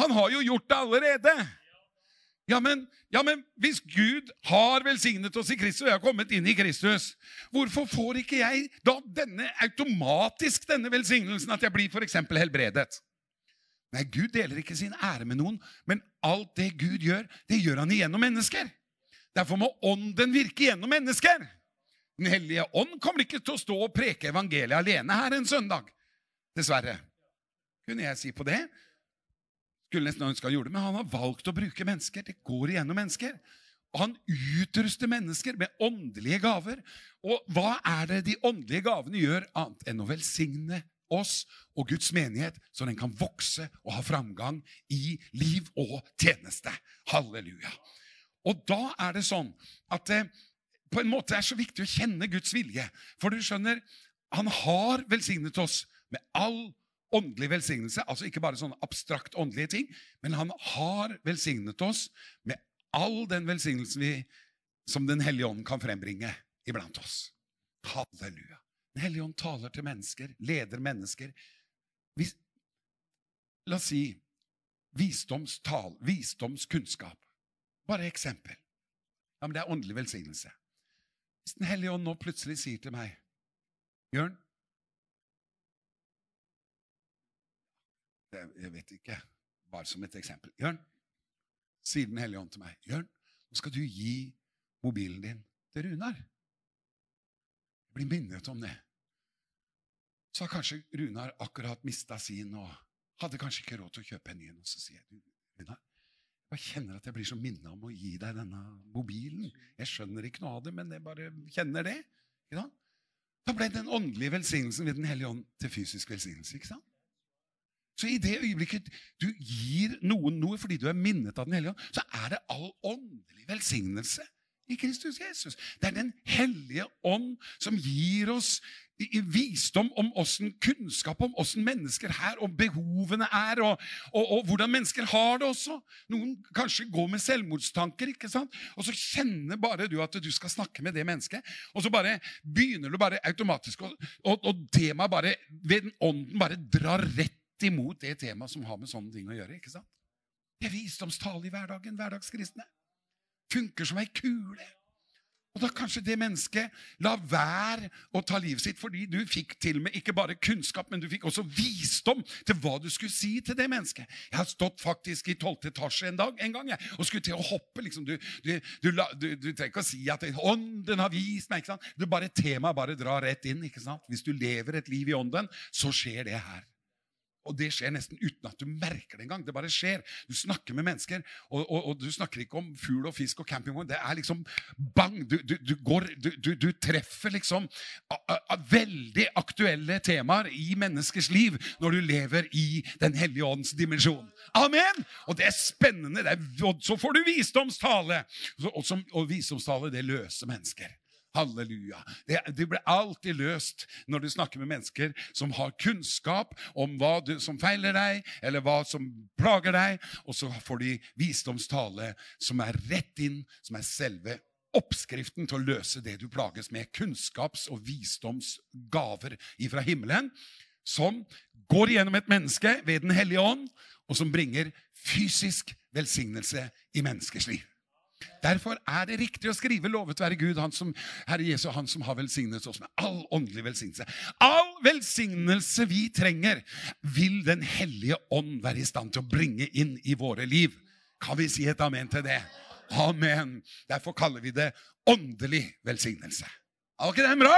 Han har jo gjort det allerede. Ja men, ja, men hvis Gud har velsignet oss i Kristus, og jeg har kommet inn i Kristus, hvorfor får ikke jeg da denne automatisk denne velsignelsen, at jeg blir f.eks. helbredet? Nei, Gud deler ikke sin ære med noen, men alt det Gud gjør, det gjør han igjennom mennesker. Derfor må Ånden virke gjennom mennesker. Den hellige ånd kommer ikke til å stå og preke evangeliet alene her en søndag. Dessverre. Kunne jeg si på det? Skulle nesten ønske han gjorde det, Men han har valgt å bruke mennesker. Det går igjennom mennesker. Han utruster mennesker med åndelige gaver. Og hva er det de åndelige gavene gjør, annet enn å velsigne oss og Guds menighet, så den kan vokse og ha framgang i liv og tjeneste? Halleluja. Og da er det sånn at det på en måte er så viktig å kjenne Guds vilje. For du skjønner, han har velsignet oss med all åndelig velsignelse. Altså ikke bare sånne abstrakt åndelige ting, men han har velsignet oss med all den velsignelsen vi, som Den hellige ånd kan frembringe iblant oss. Halleluja. Den hellige ånd taler til mennesker, leder mennesker. Hvis, la oss si visdomstal, visdomskunnskap. Bare eksempel. Ja, men Det er åndelig velsignelse. Hvis Den hellige ånd nå plutselig sier til meg Jørn, Jeg vet ikke. Bare som et eksempel. Jørn, sier Den hellige ånd til meg. Jørn, nå skal du gi mobilen din til Runar. Jeg blir minnet om det. Så har kanskje Runar akkurat mista sin og hadde kanskje ikke råd til å kjøpe en ny. Og så sier jeg, Runar, jeg kjenner at jeg blir så minna om å gi deg denne mobilen. Jeg skjønner ikke noe av det, men jeg bare kjenner det. Da ble den åndelige velsignelsen ved Den hellige ånd til fysisk velsignelse. ikke sant? Så i det øyeblikket du gir noen noe fordi du er minnet av Den hellige ånd, så er det all åndelig velsignelse i Kristus Jesus. Det er Den hellige ånd som gir oss visdom om åssen kunnskap om åssen mennesker her, og behovene er, og, og, og, hvordan mennesker har det også. Noen kanskje går med selvmordstanker, ikke sant? og så kjenner bare du at du skal snakke med det mennesket, og så bare begynner du bare automatisk, og, og, og temaet bare ved den ånden bare drar rett imot det temaet som har med sånne ting å gjøre. ikke sant? Det er visdomstale i hverdagen. Hverdagskristne. Funker som ei kule. Og da kanskje det mennesket la være å ta livet sitt fordi du fikk til med ikke bare kunnskap, men du fikk også visdom til hva du skulle si til det mennesket. Jeg har stått faktisk i tolvte etasje en dag en gang jeg, og skulle til å hoppe. liksom, Du, du, du, du, trenger ikke å si at ånden har vist meg. ikke sant? Du bare Temaet bare drar rett inn. ikke sant? Hvis du lever et liv i ånden, så skjer det her. Og det skjer nesten uten at du merker det engang. Det bare skjer. Du snakker med mennesker, og, og, og du snakker ikke om fugl og fisk og campingvogn. Det er liksom bang! Du, du, du, går, du treffer liksom a, a, veldig aktuelle temaer i menneskers liv når du lever i Den hellige ånds dimensjon. Amen! Og det er spennende. Det er, og så får du visdomstale. Og, som, og visdomstale, det løser mennesker. Halleluja. Det, det, blir alltid løst når du snakker med mennesker som har kunnskap om hva du, som feiler deg, eller hva som plager deg, og så får de visdomstale som er rett inn, som er selve oppskriften til å løse det du plages med. Kunnskaps- og visdomsgaver ifra himmelen som går gjennom et menneske ved Den hellige ånd, og som bringer fysisk velsignelse i menneskers liv. Derfor er det riktig å skrive 'Lovet være Gud', han som, Herre Jesu, han som har velsignet oss med all åndelig velsignelse. All velsignelse vi trenger, vil Den hellige ånd være i stand til å bringe inn i våre liv. Kan vi si et amen til det? Amen. Derfor kaller vi det åndelig velsignelse. Er ikke det bra?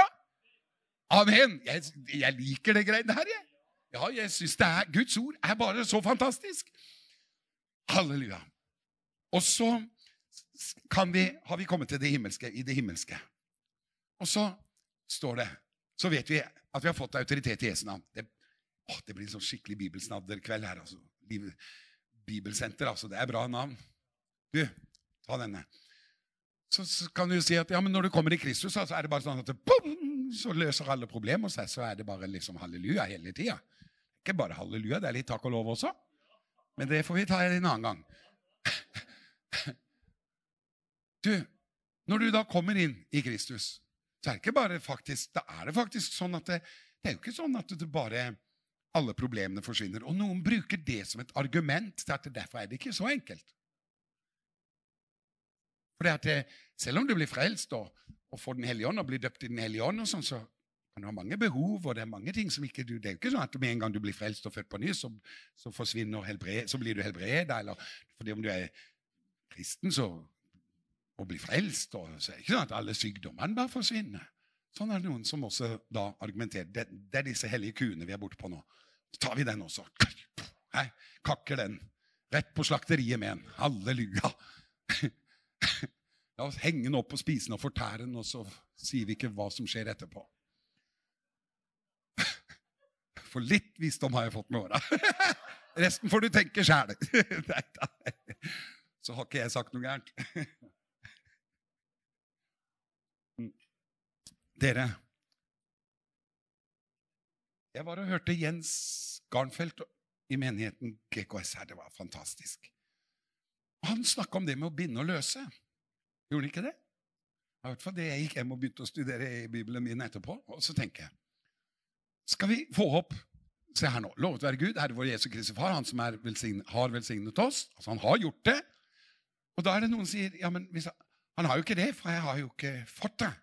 Amen. Jeg, jeg liker det greiene her, jeg. Ja, jeg syns Guds ord er bare så fantastisk. Halleluja. Og så vi, har vi kommet til det himmelske, i det himmelske. Og så står det Så vet vi at vi har fått autoritet i Jesu navn. Det, å, det blir en sånn skikkelig bibelsnadderkveld her. altså. Bibelsenter, altså. Det er bra navn. Du, ta denne. Så, så, kan du si at ja, men når du kommer i Kristus, så er det bare sånn at det, boom, så løser alle problemer seg. Så er det bare liksom halleluja hele tida. Ikke bare halleluja, det er litt takk og lov også. Men det får vi ta en annen gang. Du, når du da kommer inn i Kristus, så er det ikke bare faktisk, da er det faktisk sånn at det, det er jo ikke sånn at det bare alle problemene forsvinner. Og noen bruker det som et argument til at derfor er det ikke så enkelt. For det at det, Selv om du blir frelst og, og får Den hellige ånd og blir døpt i Den hellige ånd, og sånn, så kan du ha mange behov, og det er mange ting som ikke du, Det er jo ikke sånn at med en gang du blir frelst og født på ny, så, så forsvinner helbred, så blir du helbreda. Eller fordi om du er kristen, så å bli frelst. Og så er det ikke sånn at alle sykdommene bare forsvinner. Sånn er det noen som også da argumenterer. Det, det er disse hellige kuene vi er borte på nå. Så tar vi den også. Nei, kakker den. Rett på slakteriet med den. Halleluja. La oss henge den opp og spise den og fortære den, og så sier vi ikke hva som skjer etterpå. For litt visdom har jeg fått med åra. Resten får du tenke sjæl. Så har ikke jeg sagt noe gærent. Dere Jeg var og hørte Jens Garnfeldt i menigheten GKS her. Det var fantastisk. Han snakka om det med å binde og løse. Gjorde han ikke det? I hvert fall det jeg gikk hjem og begynte å studere i Bibelen min etterpå. Og så tenker jeg Skal vi få opp Se her nå. Lovet være Gud, Herre vår Jesu Kristi Far, han som velsignet, har velsignet oss. Altså, han har gjort det. Og da er det noen som sier ja, men han har jo ikke det, for jeg har jo ikke fått det.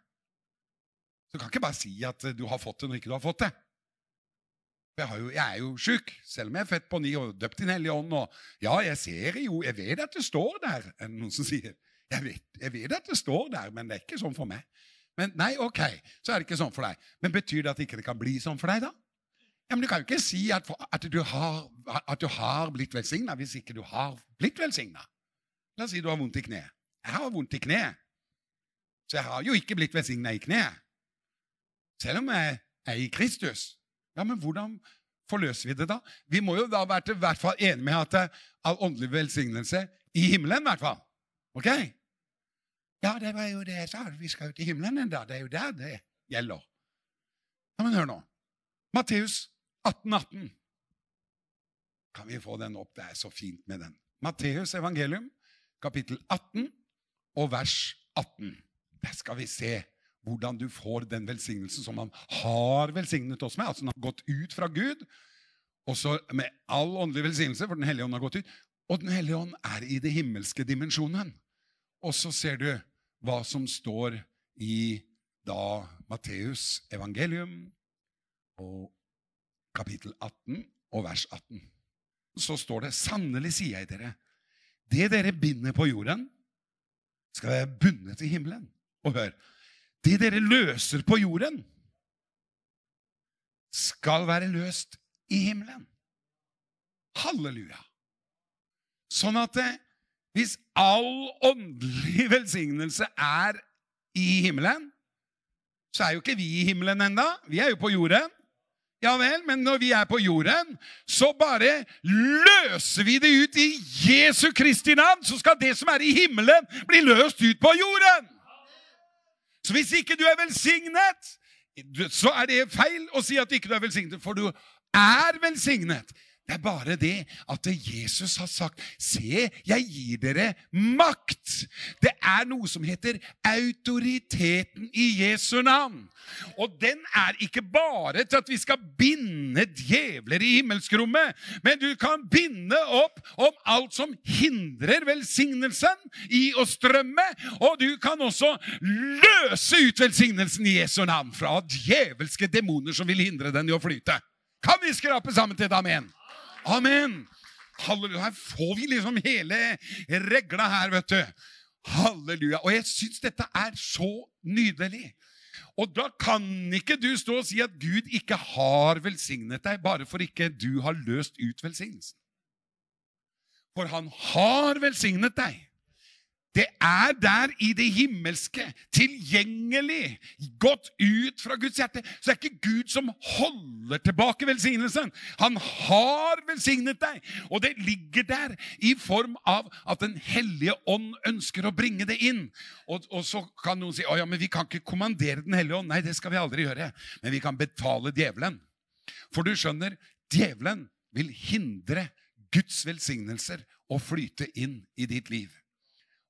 Du kan ikke bare si at du har fått det når ikke du har fått det. Jeg, jo, jeg er jo sjuk, selv om jeg er født på ny og døpt i Den hellige ånd. Og ja, jeg ser jo, jeg vet at det står der, er det noen som sier. Jeg vet, jeg vet at det står der, men det er ikke sånn for meg. Men nei, ok, så er det ikke sånn for deg. Men betyr det at ikke det kan bli sånn for deg, da? Ja, men Du kan jo ikke si at, at, du, har, at du har blitt velsigna hvis ikke du har blitt velsigna. La oss si du har vondt i kneet. Jeg har vondt i kneet. Så jeg har jo ikke blitt velsigna i kneet. Selv om jeg er i Kristus. Ja, Men hvordan forløser vi det da? Vi må jo da være til hvert fall enige med at det er åndelig velsignelse i himmelen. I hvert fall. Ok? Ja, det var jo det jeg sa. Vi skal jo til himmelen ennå. Det er jo der det gjelder. Ja, Men hør nå. Matteus 18, 18. Kan vi få den opp? Det er så fint med den. Matteus evangelium, kapittel 18 og vers 18. Der skal vi se hvordan du får den velsignelsen som han har velsignet oss med. Altså han har gått ut fra Gud, og så med all åndelig velsignelse, for Den hellige ånd har gått ut. Og Den hellige ånd er i det himmelske dimensjonen. Og så ser du hva som står i da Matteus evangelium og kapittel 18 og vers 18. Så står det sannelig sier jeg dere, det dere binder på jorden, skal være bundet i himmelen. Og hør, det dere løser på jorden, skal være løst i himmelen. Halleluja. Sånn at det, hvis all åndelig velsignelse er i himmelen, så er jo ikke vi i himmelen enda. Vi er jo på jorden. Ja vel, men når vi er på jorden, så bare løser vi det ut i Jesu Kristi navn, så skal det som er i himmelen, bli løst ut på jorden. Så hvis ikke du er velsignet, så er det feil å si at ikke du er velsignet, for du er velsignet. Det er bare det at Jesus har sagt Se, jeg gir dere makt. Det er noe som heter autoriteten i Jesu navn. Og den er ikke bare til at vi skal binde djevler i himmelskrommet, men du kan binde opp om alt som hindrer velsignelsen i å strømme, og du kan også løse ut velsignelsen i Jesu navn fra djevelske demoner som vil hindre den i å flyte. Kan vi skrape sammen til et amen? Amen! Halleluja. Her får vi liksom hele regla her, vet du. Halleluja. Og jeg syns dette er så nydelig. Og da kan ikke du stå og si at Gud ikke har velsignet deg, bare for ikke du har løst ut velsignelsen. For han har velsignet deg. Det er der i det himmelske, tilgjengelig, gått ut fra Guds hjerte. Så det er ikke Gud som holder tilbake velsignelsen. Han har velsignet deg, og det ligger der i form av at Den hellige ånd ønsker å bringe det inn. Og, og så kan noen si ja, men vi kan ikke kommandere Den hellige ånd. Nei, det skal vi aldri gjøre. Men vi kan betale djevelen. For du skjønner, djevelen vil hindre Guds velsignelser å flyte inn i ditt liv.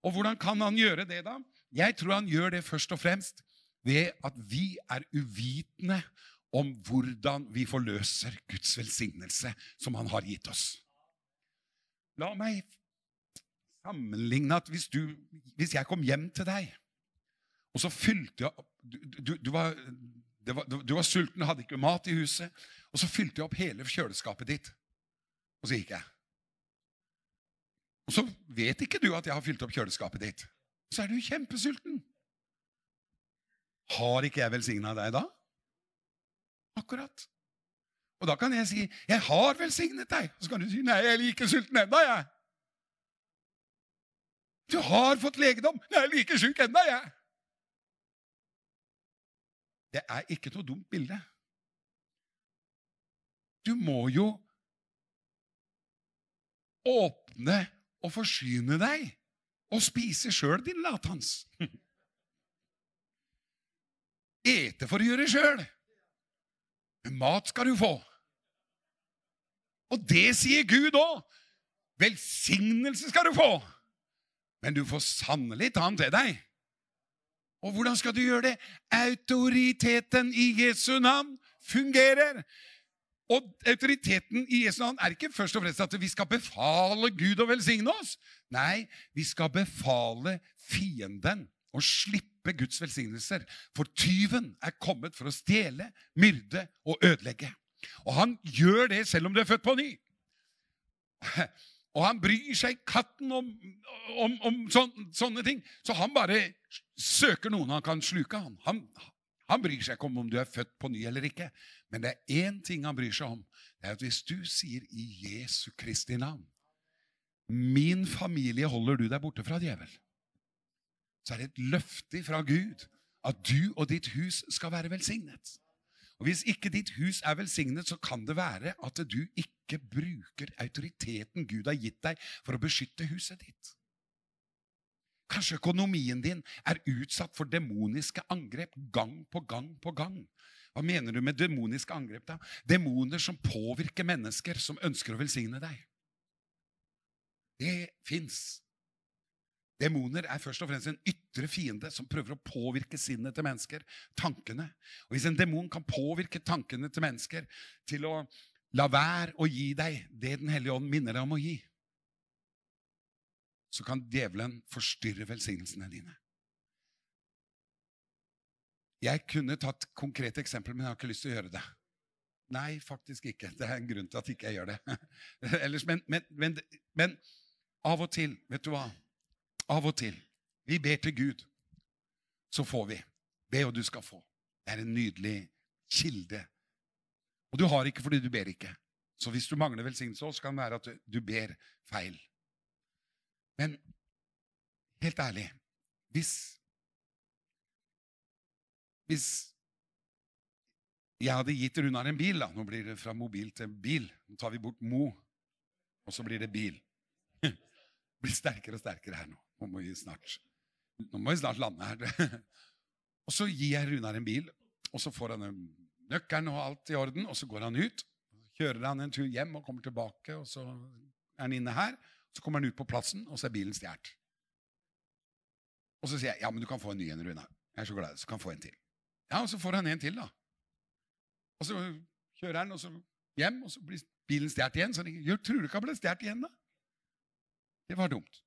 Og hvordan kan han gjøre det, da? Jeg tror han gjør det først og fremst ved at vi er uvitende om hvordan vi forløser Guds velsignelse som han har gitt oss. La meg sammenligne at hvis, du, hvis jeg kom hjem til deg, og så fylte jeg opp du, du, var, var, du var sulten, hadde ikke mat i huset, og så fylte jeg opp hele kjøleskapet ditt, og så gikk jeg. Og så vet ikke du at jeg har fylt opp kjøleskapet ditt. Så er du kjempesulten. Har ikke jeg velsigna deg da? Akkurat. Og da kan jeg si 'Jeg har velsignet deg'. Og så kan du si 'Nei, jeg er like sulten ennå, jeg'. Du har fått legedom. 'Jeg er like sjuk ennå, jeg'. Det er ikke noe dumt bilde. Du må jo åpne og forsyne deg og spise sjøl, din latans. Ete for å gjøre sjøl. Mat skal du få. Og det sier Gud òg. Velsignelse skal du få. Men du får sannelig ta den til deg. Og hvordan skal du gjøre det? Autoriteten i Jesu navn fungerer. Og autoriteten i Jesu navn er ikke først og fremst at vi skal befale Gud å velsigne oss. Nei, vi skal befale fienden å slippe Guds velsignelser. For tyven er kommet for å stjele, myrde og ødelegge. Og han gjør det selv om du er født på ny. Og han bryr seg katten om, om, om sånne, sånne ting. Så han bare søker noen han kan sluke. Han, han, han bryr seg ikke om om du er født på ny eller ikke. Men det er én ting han bryr seg om. Det er at hvis du sier i Jesu Kristi navn Min familie holder du deg borte fra djevel. Så er det et løfte fra Gud at du og ditt hus skal være velsignet. Og Hvis ikke ditt hus er velsignet, så kan det være at du ikke bruker autoriteten Gud har gitt deg, for å beskytte huset ditt. Kanskje økonomien din er utsatt for demoniske angrep gang på gang på gang. Hva mener du med demoniske angrep? da? Demoner som påvirker mennesker som ønsker å velsigne deg. Det fins. Demoner er først og fremst en ytre fiende som prøver å påvirke sinnet til mennesker. Tankene. Og Hvis en demon kan påvirke tankene til mennesker til å la være å gi deg det Den hellige ånd minner deg om å gi, så kan djevelen forstyrre velsignelsene dine. Jeg kunne tatt konkrete eksempler, men jeg har ikke lyst til å gjøre det. Nei, faktisk ikke. Det er en grunn til at ikke jeg gjør det. Ellers, men, men, men, men av og til, vet du hva? Av og til. Vi ber til Gud, så får vi. Be, og du skal få. Det er en nydelig kilde. Og du har ikke fordi du ber ikke. Så hvis du mangler velsignelse, så kan det være at du ber feil. Men helt ærlig Hvis Hvis jeg hadde gitt Runar en bil da, Nå blir det fra mobil til bil. Nå tar vi bort Mo, og så blir det bil. Det blir sterkere og sterkere her nå. Nå må vi snart, nå må vi snart lande her. Og så gir jeg Runar en bil, og så får han nøkkelen og alt i orden, og så går han ut. Kjører han en tur hjem og kommer tilbake, og så er han inne her. Så kommer han ut på plassen, og så er bilen stjålet. Og så sier jeg ja, men du kan få en ny en, Runar. Jeg er så glad, så kan få en til. Ja, og så får han en til, da. Og så kjører han og så hjem, og så blir bilen stjålet igjen. Så jeg tror du ikke han ble stjålet igjen, da? Det var dumt.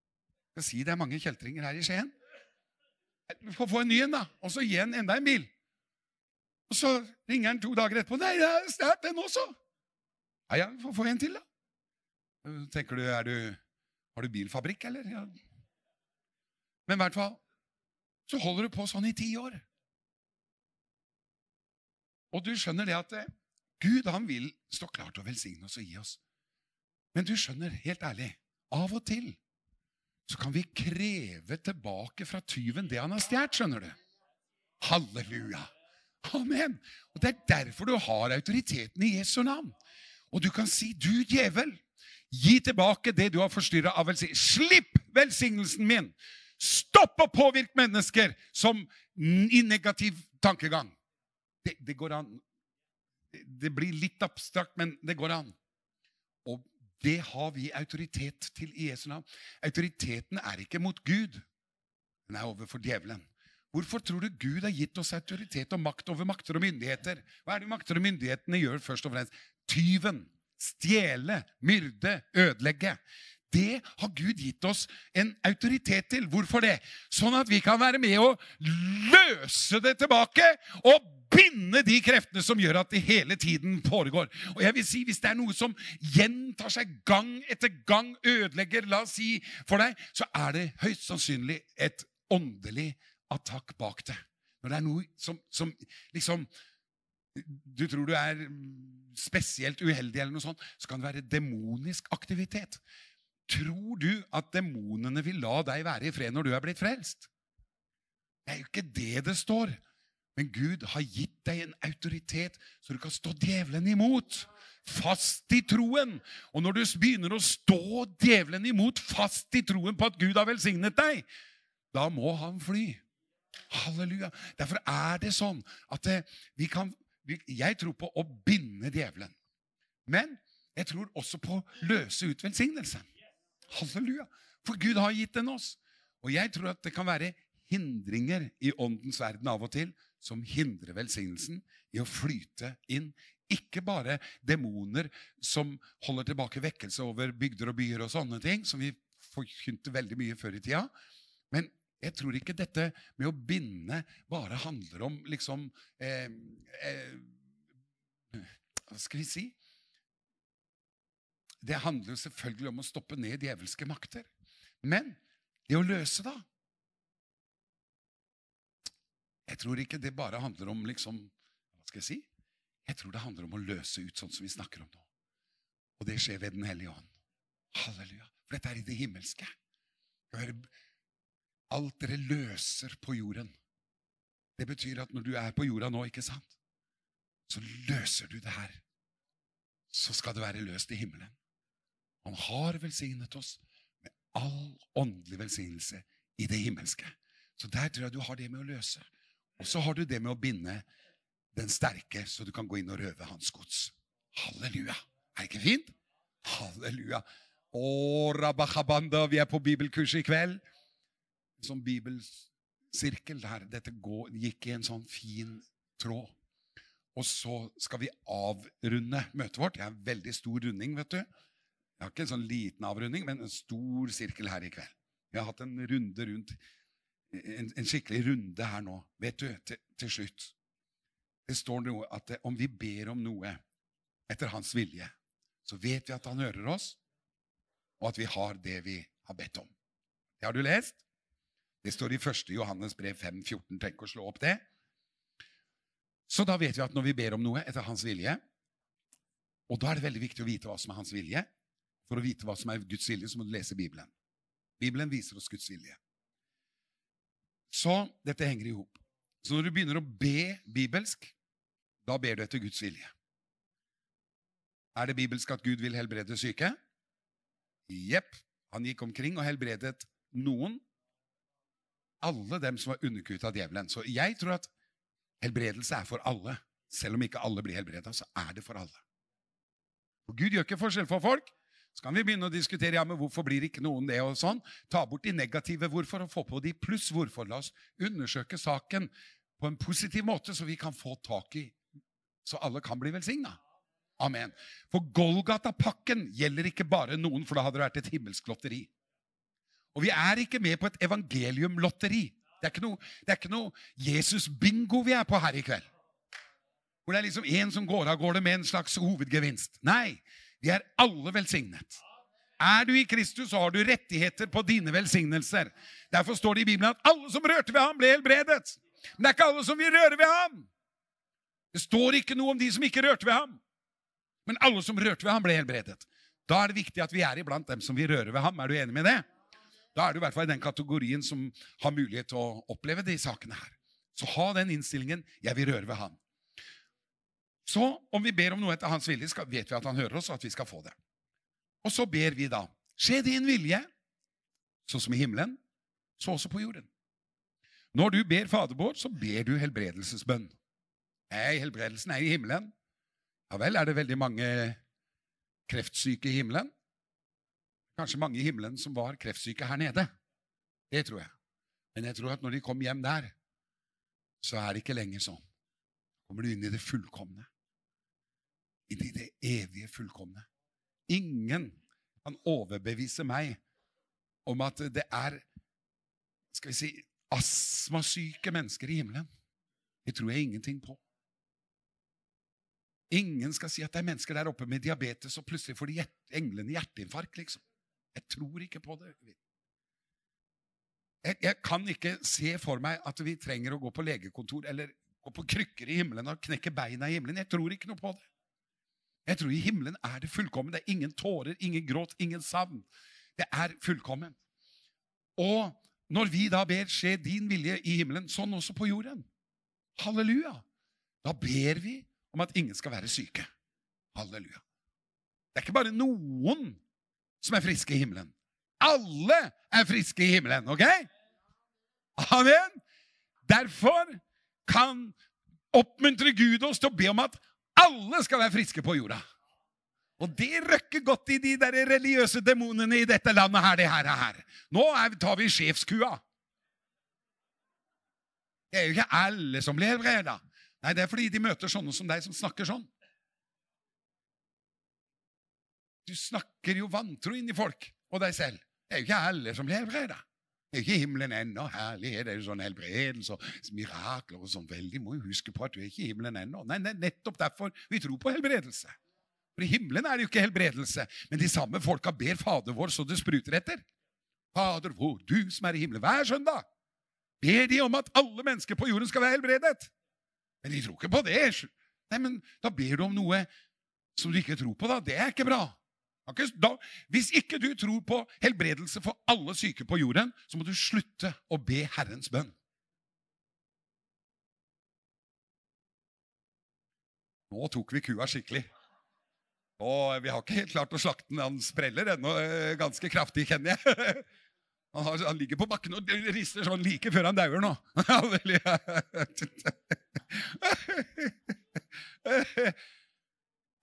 Jeg skal si det er mange kjeltringer her i Skien. Vi får få en ny en, da. Og så han enda en bil. Og så ringer han to dager etterpå. 'Nei, det er stjålet, den også.' Ja, ja, får få en til, da. Tenker du, du Har du bilfabrikk, eller? Ja. Men i hvert fall så holder du på sånn i ti år. Og du skjønner det at eh, Gud han vil stå klar til å velsigne oss og gi oss. Men du skjønner, helt ærlig, av og til så kan vi kreve tilbake fra tyven det han har stjålet, skjønner du. Halleluja. Amen. Og Det er derfor du har autoriteten i Jesu navn. Og du kan si, 'Du djevel, gi tilbake det du har forstyrra av velsignelse.' Slipp velsignelsen min! Stopp å påvirke mennesker som i negativ tankegang. Det, det, går an. Det blir litt abstrakt, men det går an. Og det har vi autoritet til i Jesu navn. Autoriteten er ikke mot Gud. Den er overfor djevelen. Hvorfor tror du Gud har gitt oss autoritet og makt over makter og myndigheter? Hva er det makter og myndighetene gjør først og fremst? Tyven. Stjele, myrde, ødelegge. Det har Gud gitt oss en autoritet til. Hvorfor det? Sånn at vi kan være med å løse det tilbake og binde de kreftene som gjør at det hele tiden foregår. Og jeg vil si, Hvis det er noe som gjentar seg gang etter gang, ødelegger la oss si, for deg, så er det høyst sannsynlig et åndelig attakk bak det. Når det er noe som, som liksom Du tror du er spesielt uheldig, eller noe sånt, så kan det være demonisk aktivitet. Tror du at demonene vil la deg være i fred når du er blitt frelst? Det er jo ikke det det står. Men Gud har gitt deg en autoritet så du kan stå djevelen imot. Fast i troen. Og når du begynner å stå djevelen imot fast i troen på at Gud har velsignet deg, da må han fly. Halleluja. Derfor er det sånn at eh, vi kan Jeg tror på å binde djevelen. Men jeg tror også på å løse ut velsignelsen. Halleluja. For Gud har gitt den oss. Og jeg tror at det kan være hindringer i åndens verden av og til som hindrer velsignelsen i å flyte inn. Ikke bare demoner som holder tilbake vekkelse over bygder og byer og sånne ting, som vi forkynte veldig mye før i tida. Men jeg tror ikke dette med å binde bare handler om liksom eh, eh, Hva skal vi si? Det handler selvfølgelig om å stoppe ned djevelske makter. Men det å løse, da Jeg tror ikke det bare handler om liksom Hva skal jeg si? Jeg tror det handler om å løse ut sånn som vi snakker om nå. Og det skjer ved Den hellige ånd. Halleluja. For dette er i det himmelske. Alt dere løser på jorden. Det betyr at når du er på jorda nå, ikke sant, så løser du det her. Så skal det være løst i himmelen. Han har velsignet oss med all åndelig velsignelse i det himmelske. Så der tror jeg du har det med å løse. Og så har du det med å binde den sterke, så du kan gå inn og røve hans gods. Halleluja! Er det ikke fint? Halleluja. Å, rabachabanda, vi er på bibelkurs i kveld. Som bibelsirkel der dette gikk i en sånn fin tråd. Og så skal vi avrunde møtet vårt. Det er en veldig stor runding, vet du. Jeg har ikke en sånn liten avrunding, men en stor sirkel her i kveld. Vi har hatt en runde rundt en, en skikkelig runde her nå. Vet du, til, til slutt Det står noe at det, om vi ber om noe etter hans vilje, så vet vi at han hører oss, og at vi har det vi har bedt om. Det har du lest? Det står i 1. Johannes brev 5, 14. Tenk å slå opp det. Så da vet vi at når vi ber om noe etter hans vilje Og da er det veldig viktig å vite hva som er hans vilje. For å vite hva som er Guds vilje, så må du lese Bibelen. Bibelen viser oss Guds vilje. Så dette henger i hop. Så når du begynner å be bibelsk, da ber du etter Guds vilje. Er det bibelsk at Gud vil helbrede syke? Jepp. Han gikk omkring og helbredet noen. Alle dem som var underkuet av djevelen. Så jeg tror at helbredelse er for alle. Selv om ikke alle blir helbreda, så er det for alle. Og Gud gjør ikke forskjell for folk. Så kan vi begynne å diskutere ja, men hvorfor blir ikke noen det. og sånn. Ta bort de negative hvorfor og få på de pluss hvorfor. La oss undersøke saken på en positiv måte, så vi kan få tak i Så alle kan bli velsigna. Amen. For Golgata-pakken gjelder ikke bare noen, for da hadde det vært et himmelsk lotteri. Og vi er ikke med på et evangeliumlotteri. Det er ikke noe, noe Jesus-bingo vi er på her i kveld. Hvor det er liksom en som går av gårde med en slags hovedgevinst. Nei, vi er alle velsignet. Er du i Kristus, så har du rettigheter på dine velsignelser. Derfor står det i Bibelen at alle som rørte ved ham, ble helbredet. Men det er ikke alle som vil røre ved ham. Det står ikke noe om de som ikke rørte ved ham. Men alle som rørte ved ham, ble helbredet. Da er det viktig at vi er iblant dem som vil røre ved ham. Er du enig med det? Da er du i hvert fall i den kategorien som har mulighet til å oppleve de sakene her. Så ha den innstillingen 'jeg vil røre ved ham'. Så om vi ber om noe etter hans vilje, vet vi at han hører oss, og at vi skal få det. Og så ber vi da 'Skje din vilje', sånn som i himmelen, så også på jorden. Når du ber Fader vår, så ber du helbredelsesbønn. Nei, helbredelsen er i himmelen. Ja vel, er det veldig mange kreftsyke i himmelen? Kanskje mange i himmelen som var kreftsyke her nede. Det tror jeg. Men jeg tror at når de kom hjem der, så er det ikke lenger sånn. kommer du inn i det fullkomne. Inn i det evige fullkomne. Ingen kan overbevise meg om at det er skal vi si, astmasyke mennesker i himmelen. Det tror jeg ingenting på. Ingen skal si at det er mennesker der oppe med diabetes, og plutselig får de englene hjerteinfarkt. liksom. Jeg tror ikke på det. Jeg, jeg, kan ikke se for meg at vi trenger å gå på legekontor eller gå på krykker i himmelen og knekke beina i himmelen. Jeg tror ikke noe på det. Jeg tror i himmelen er det fullkommen. Det er ingen tårer, ingen gråt, ingen savn. Det er fullkommen. Og når vi da ber 'skje din vilje i himmelen', sånn også på jorden Halleluja! Da ber vi om at ingen skal være syke. Halleluja. Det er ikke bare noen som er friske i himmelen. Alle er friske i himmelen, ok? Amen! Derfor kan oppmuntre Gud oss til å be om at alle skal være friske på jorda. Og det røkker godt i de der religiøse demonene i dette landet her. det her, her. Nå er, tar vi sjefskua. Det er jo ikke alle som blir helbreda. Nei, det er fordi de møter sånne som deg, som snakker sånn. Du snakker jo vantro inn i folk og deg selv. Det er jo ikke alle som blir helbreda. Ikke himmelen ennå. Herlighet, er jo sånn helbredelse og mirakler og sånn. Veldig må jo huske på at du er ikke i himmelen ennå. Nei, det er nettopp derfor vi tror på helbredelse. For i himmelen er det jo ikke helbredelse. Men de samme folka ber Fader vår så det spruter etter. Fader vår, du som er i himmelen. Hver søndag ber de om at alle mennesker på jorden skal være helbredet. Men de tror ikke på det. Nei, men Da ber du om noe som du ikke tror på. da. Det er ikke bra. Da, hvis ikke du tror på helbredelse for alle syke på jorden, så må du slutte å be Herrens bønn. Nå tok vi kua skikkelig. Og vi har ikke helt klart å slakte den. Han spreller ennå eh, ganske kraftig, kjenner jeg. Han, ligger på bakken og rister sånn like før han dauer nå.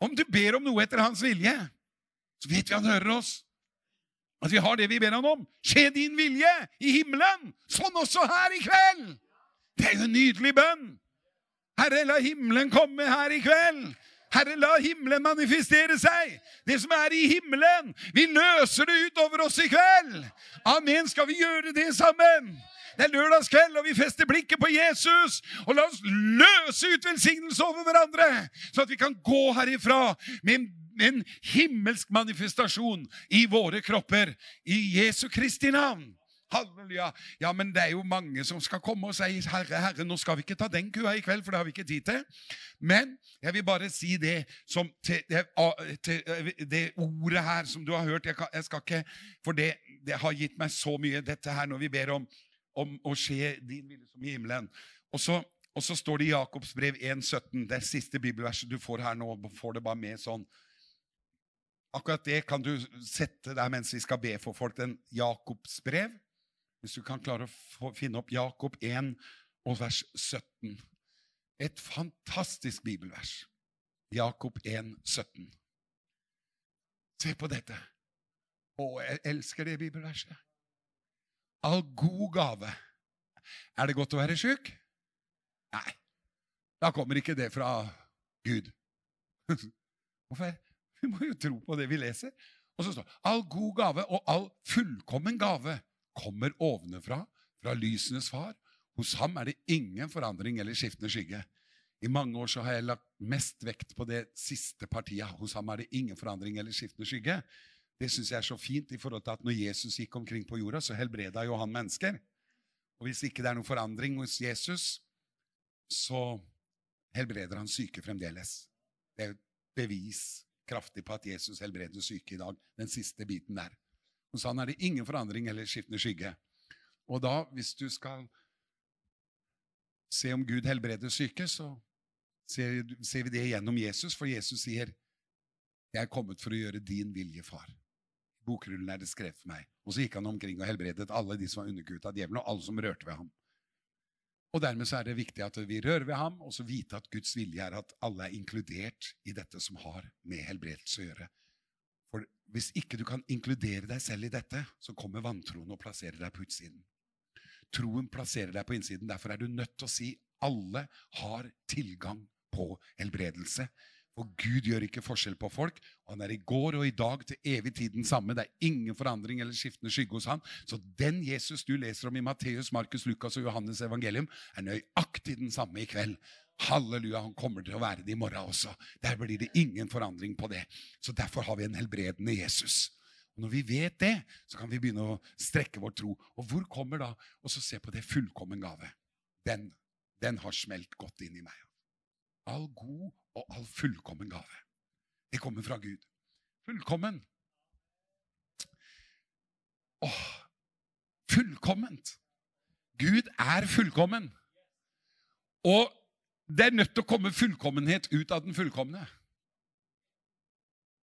Om du ber om noe etter hans vilje, så vet vi han hører oss. At vi har det vi ber han om. Skje din vilje i himmelen, sånn også her i kveld! Det er jo en nydelig bønn. Herre, la himmelen komme her i kveld. Herre, la himmelen manifestere seg. Det som er i himmelen. Vi løser det ut over oss i kveld. Amen. Skal vi gjøre det sammen? Det er lørdagskveld, og vi fester blikket på Jesus. Og la oss løse ut velsignelse over hverandre, så at vi kan gå herifra med en himmelsk manifestasjon i våre kropper. I Jesu Kristi navn. Halleluja. Ja, men det er jo mange som skal komme og si, 'Herre, Herre, nå skal vi ikke ta den kua i kveld, for det har vi ikke tid til.' Men jeg vil bare si det som til, til, det ordet her som du har hørt jeg, jeg skal ikke, For det, det, har gitt meg så mye, dette her, når vi ber om, om å skje din vilje som i himmelen. Og så, og så står det i Jakobs brev 1,17, det siste bibelverset du får her nå. får det bare med sånn. Akkurat det kan du sette der mens vi skal be for folk. Den Jakobs brev hvis du kan klare å finne opp Jakob 1 og vers 17. Et fantastisk bibelvers. Jakob 1, 17. Se på dette. Å, jeg elsker det bibelverset. All god gave. Er det godt å være sjuk? Nei. Da kommer ikke det fra Gud. Hvorfor? Vi må jo tro på det vi leser. Og så står det all god gave og all fullkommen gave kommer ovenfra, fra lysenes far. Hos ham er det ingen forandring eller skiftende skygge. I mange år så har jeg lagt mest vekt på det siste partiet. Hos ham er det ingen forandring eller skiftende skygge. Det syns jeg er så fint i forhold til at når Jesus gikk omkring på jorda, så helbreda jo han mennesker. Og hvis ikke det er noen forandring hos Jesus, så helbreder han syke fremdeles. Det er et bevis kraftig på at Jesus helbreder syke i dag. Den siste biten der. Hos han er det ingen forandring eller skiftende skygge. Og da, hvis du skal se om Gud helbreder syke, så ser, ser vi det gjennom Jesus, for Jesus sier, 'Jeg er kommet for å gjøre din vilje, far'. Bokrullen er det skrevet for meg. Og så gikk han omkring og helbredet alle de som var underkuet av djevelen, og alle som rørte ved ham. Og Dermed så er det viktig at vi rører ved ham, og så vite at Guds vilje er at alle er inkludert i dette som har med helbredelse å gjøre. For hvis ikke du kan inkludere deg selv i dette, så kommer vantroen og plasserer deg på utsiden. Troen plasserer deg på innsiden. Derfor er du nødt til å si alle har tilgang på helbredelse. For Gud gjør ikke forskjell på folk. og Han er i går og i dag til evig tid den samme. Det er ingen forandring eller skiftende skygge hos han. Så den Jesus du leser om i Matteus, Markus, Lukas og Johannes evangelium, er nøyaktig den samme i kveld. Halleluja, han kommer til å være det i morgen også. Der blir det ingen forandring på det. Så derfor har vi en helbredende Jesus. Og Når vi vet det, så kan vi begynne å strekke vår tro. Og hvor kommer da Og så se på det fullkommen gave. Den, den har smelt godt inn i meg. All god og all fullkommen gave. Det kommer fra Gud. Fullkommen. Åh, fullkomment. Gud er fullkommen. Og det er nødt til å komme fullkommenhet ut av den fullkomne.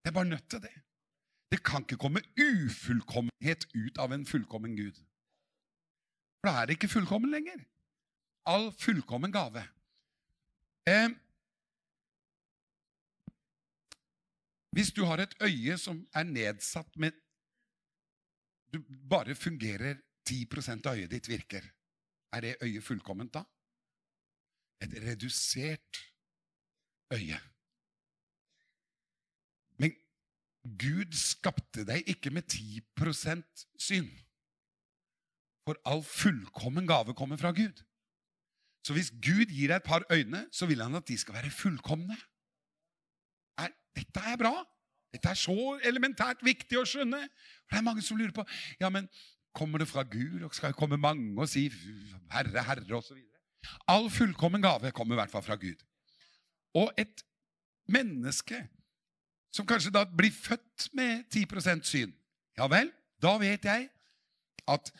Det er bare nødt til det. Det kan ikke komme ufullkommenhet ut av en fullkommen Gud. For da er det ikke fullkommen lenger. All fullkommen gave. Eh, hvis du har et øye som er nedsatt men Du bare fungerer 10% av øyet ditt virker. Er det øyet fullkomment da? et redusert øye. Men Gud skapte deg ikke med 10% syn. For all fullkommen gave kommer fra Gud. Så hvis Gud gir deg et par øyne, så vil han at de skal være fullkomne. Dette er bra. Dette er så elementært viktig å skjønne. For det er mange som lurer på ja, men kommer det fra Gud, og skal det komme mange og si 'Herre, Herre', osv. All fullkommen gave kommer i hvert fall fra Gud. Og et menneske som kanskje da blir født med 10% syn, ja vel, da vet jeg at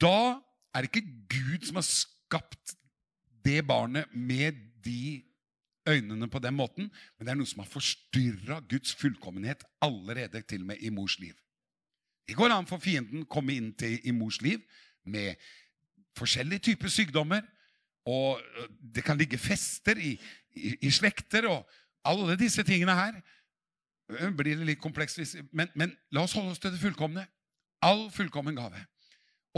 da er det ikke Gud som har skapt det barnet med de øynene på den måten, men det er noe som har forstyrra Guds fullkommenhet allerede til og med i mors liv. Det går an for fienden å komme inn til, i mors liv med forskjellige typer sykdommer, og det kan ligge fester i, i, i slekter og alle disse tingene her. Blir det litt komplekst, men, men la oss holde oss til det fullkomne. All fullkommen gave.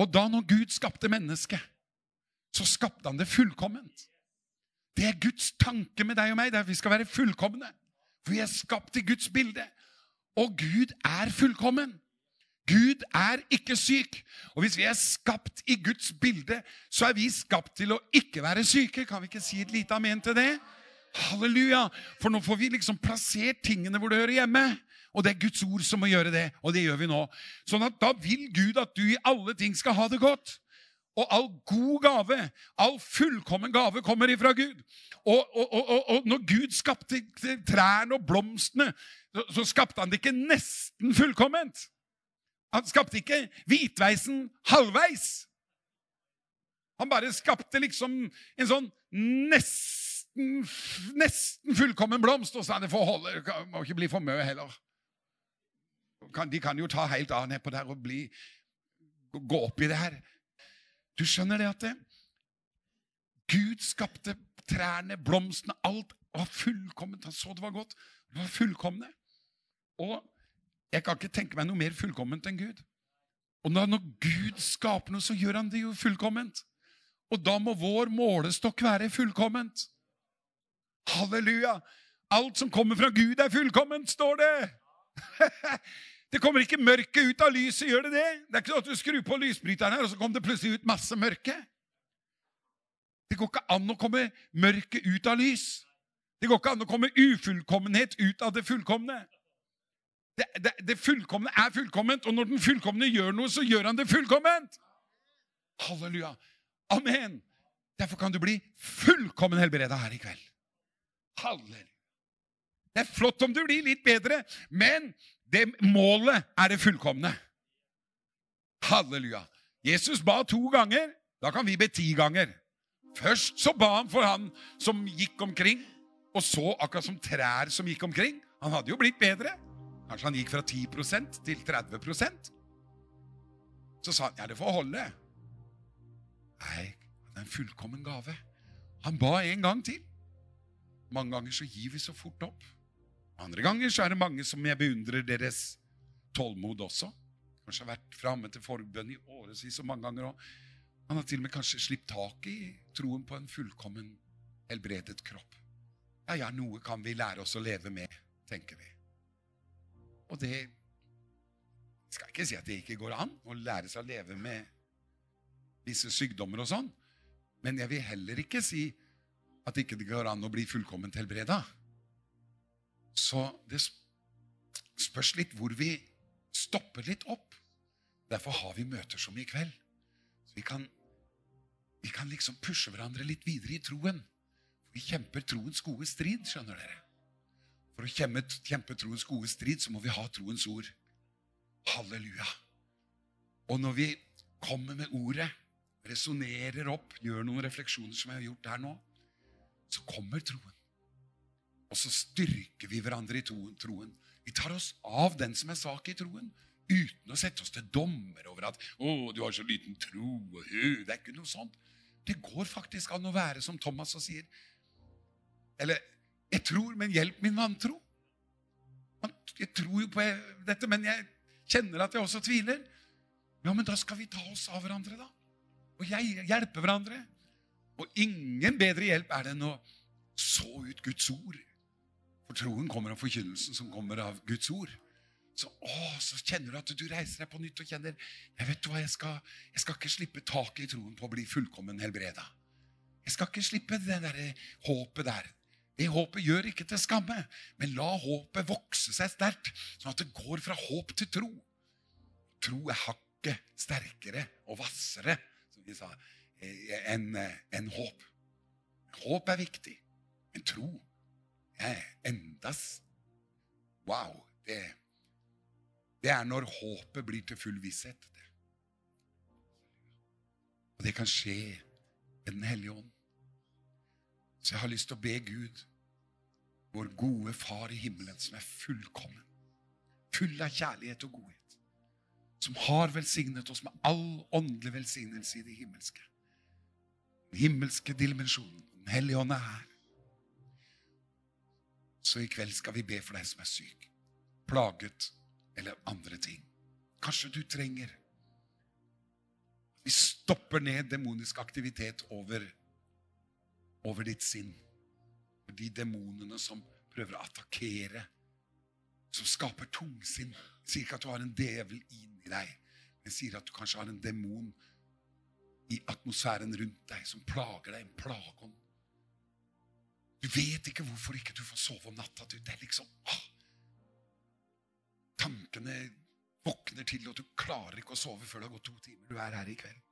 Og da når Gud skapte mennesket, så skapte han det fullkomment. Det er Guds tanke med deg og meg. Det er at vi skal være fullkomne. For vi er skapt i Guds bilde. Og Gud er fullkommen. Gud er ikke syk. Og hvis vi er skapt i Guds bilde, så er vi skapt til å ikke være syke. Kan vi ikke si et lite amen til det? Halleluja! For nå får vi liksom plassert tingene hvor det hører hjemme. Og det er Guds ord som må gjøre det, og det gjør vi nå. Sånn at da vil Gud at du i alle ting skal ha det godt. Og all god gave, all fullkommen gave, kommer ifra Gud. Og, og, og, og når Gud skapte trærne og blomstene, så, så skapte han det ikke nesten fullkomment. Han skapte ikke hvitveisen halvveis. Han bare skapte liksom en sånn nesten, nesten fullkommen blomst. Og sa det får holde, det må ikke bli for mye heller. De kan jo ta helt av nedpå der og bli, gå opp i det her. Du skjønner det at det, Gud skapte trærne, blomstene, alt var fullkomment. Han så det var godt. Det var fullkomne. Og jeg kan ikke tenke meg noe mer fullkomment enn Gud. Og når Gud skaper noe, så gjør han det jo fullkomment. Og da må vår målestokk være fullkomment. Halleluja! Alt som kommer fra Gud, er fullkomment, står det! Det kommer ikke mørket ut av lyset, gjør det det? Det er ikke sånn at du skrur på lysbryteren her, og så kommer det plutselig ut masse mørke. Det går ikke an å komme mørket ut av lys. Det går ikke an å komme ufullkommenhet ut av det fullkomne. Det, det, det, fullkomne er fullkomment, og når den fullkomne gjør noe, så gjør han det fullkomment. Halleluja. Amen. Derfor kan du bli fullkommen helbreda her i kveld. Halleluja. Det er flott om du blir litt bedre, men det målet er det fullkomne. Halleluja. Jesus ba to ganger. Da kan vi be ti ganger. Først så ba han for han som gikk omkring, og så akkurat som trær som gikk omkring. Han hadde jo blitt bedre. Kanskje han gikk fra 10% til 30% Så sa han ja, det får holde. Nei, det er en fullkommen gave. Han ba en gang til. Mange ganger så gir vi så fort opp. Andre ganger så er det mange som jeg beundrer deres tålmod også. Kanskje har vært framme til forbønn i årevis og mange ganger òg. Han har til og med kanskje slipt tak i troen på en fullkommen helbredet kropp. Ja, ja, noe kan vi lære oss å leve med, tenker vi. Og det skal ikke si at det ikke går an å lære seg å leve med visse sykdommer og sånn, men jeg vil heller ikke si at ikke det går an å bli fullkomment helbreda. Så det spørs litt hvor vi stopper litt opp. Derfor har vi møter som i kveld. Så vi kan, vi kan liksom pushe hverandre litt videre i troen. Vi kjemper troens gode strid, skjønner dere. For å kjempe, kjempe troens gode strid, så må vi ha troens ord. Halleluja. Og når vi kommer med ordet, resonnerer opp, gjør noen refleksjoner som jeg har gjort her nå, så kommer troen. Og så styrker vi hverandre i troen. Vi tar oss av den som er svak i troen, uten å sette oss til dommer over at 'Å, du har så liten tro.' og Det er ikke noe sånt. Det går faktisk an å være som Thomas og sier. Eller 'Jeg tror, men hjelp min vantro'. Jeg tror jo på dette, men jeg kjenner at jeg også tviler. Ja, men da skal vi ta oss av hverandre, da. Og hjelpe hverandre. Og ingen bedre hjelp er det enn å så ut Guds ord for troen kommer av forkynnelsen som kommer av Guds ord. Så, å, så kjenner du at du reiser deg på nytt og kjenner jeg vet du hva, jeg skal, jeg skal ikke slippe taket i troen på å bli fullkommen helbreda. Jeg skal ikke slippe det der håpet der. Det håpet gjør ikke til skamme, men la håpet vokse seg sterkt, sånn at det går fra håp til tro. Tro er hakket sterkere og hvassere, som vi sa, eh, enn en håp. Håp er viktig, men tro er enda Wow. Det, det er når håpet blir til full visshet. Og det kan skje med Den hellige ånd. Så jeg har lyst til å be Gud, vår gode Far i himmelen, som er fullkommen, full av kjærlighet og godhet, som har velsignet oss med all åndelig velsignelse i det himmelske. Den himmelske dimensjonen. Den hellige ånd er her. Så i kveld skal vi be for deg som er syk, plaget eller andre ting. Kanskje du trenger Vi stopper ned demonisk aktivitet over, over ditt sinn. De demonene som prøver å attakkere som skaper tungsinn. Sier ikke at du har en djevel inni deg. men sier at du kanskje har en demon i atmosfæren rundt deg som plager deg, en plageånd. Du vet ikke hvorfor ikke du får sove om natta. Du, det er liksom ah, Tankene våkner til, og du klarer ikke å sove før det har gått to timer. Du er her i kveld.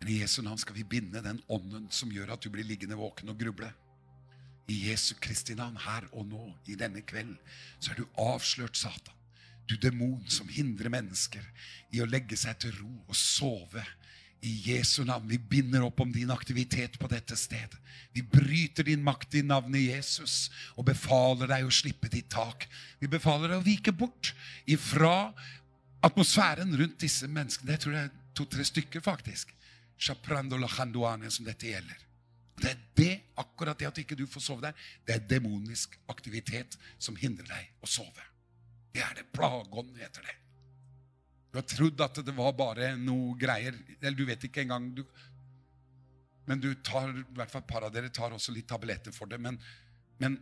Men i Jesu navn skal vi binde den ånden som gjør at du blir liggende våken og gruble. I Jesu Kristi navn, her og nå, i denne kveld, så er du avslørt, Satan. Du demon som hindrer mennesker i å legge seg til ro og sove. I Jesu navn. Vi binder opp om din aktivitet på dette stedet. Vi bryter din makt i navnet Jesus og befaler deg å slippe ditt tak. Vi befaler deg å vike bort ifra atmosfæren rundt disse menneskene. Det tror jeg er to-tre stykker, faktisk. Shaprando lachanduane som dette gjelder. Det er det, akkurat det at ikke du får sove der, det er demonisk aktivitet som hindrer deg å sove. Det er det. Plageånd heter det. Du har trodd at det var bare noe greier. Eller du vet ikke engang du, Men du tar, i hvert fall et par av dere tar også litt tabletter for det. Men, men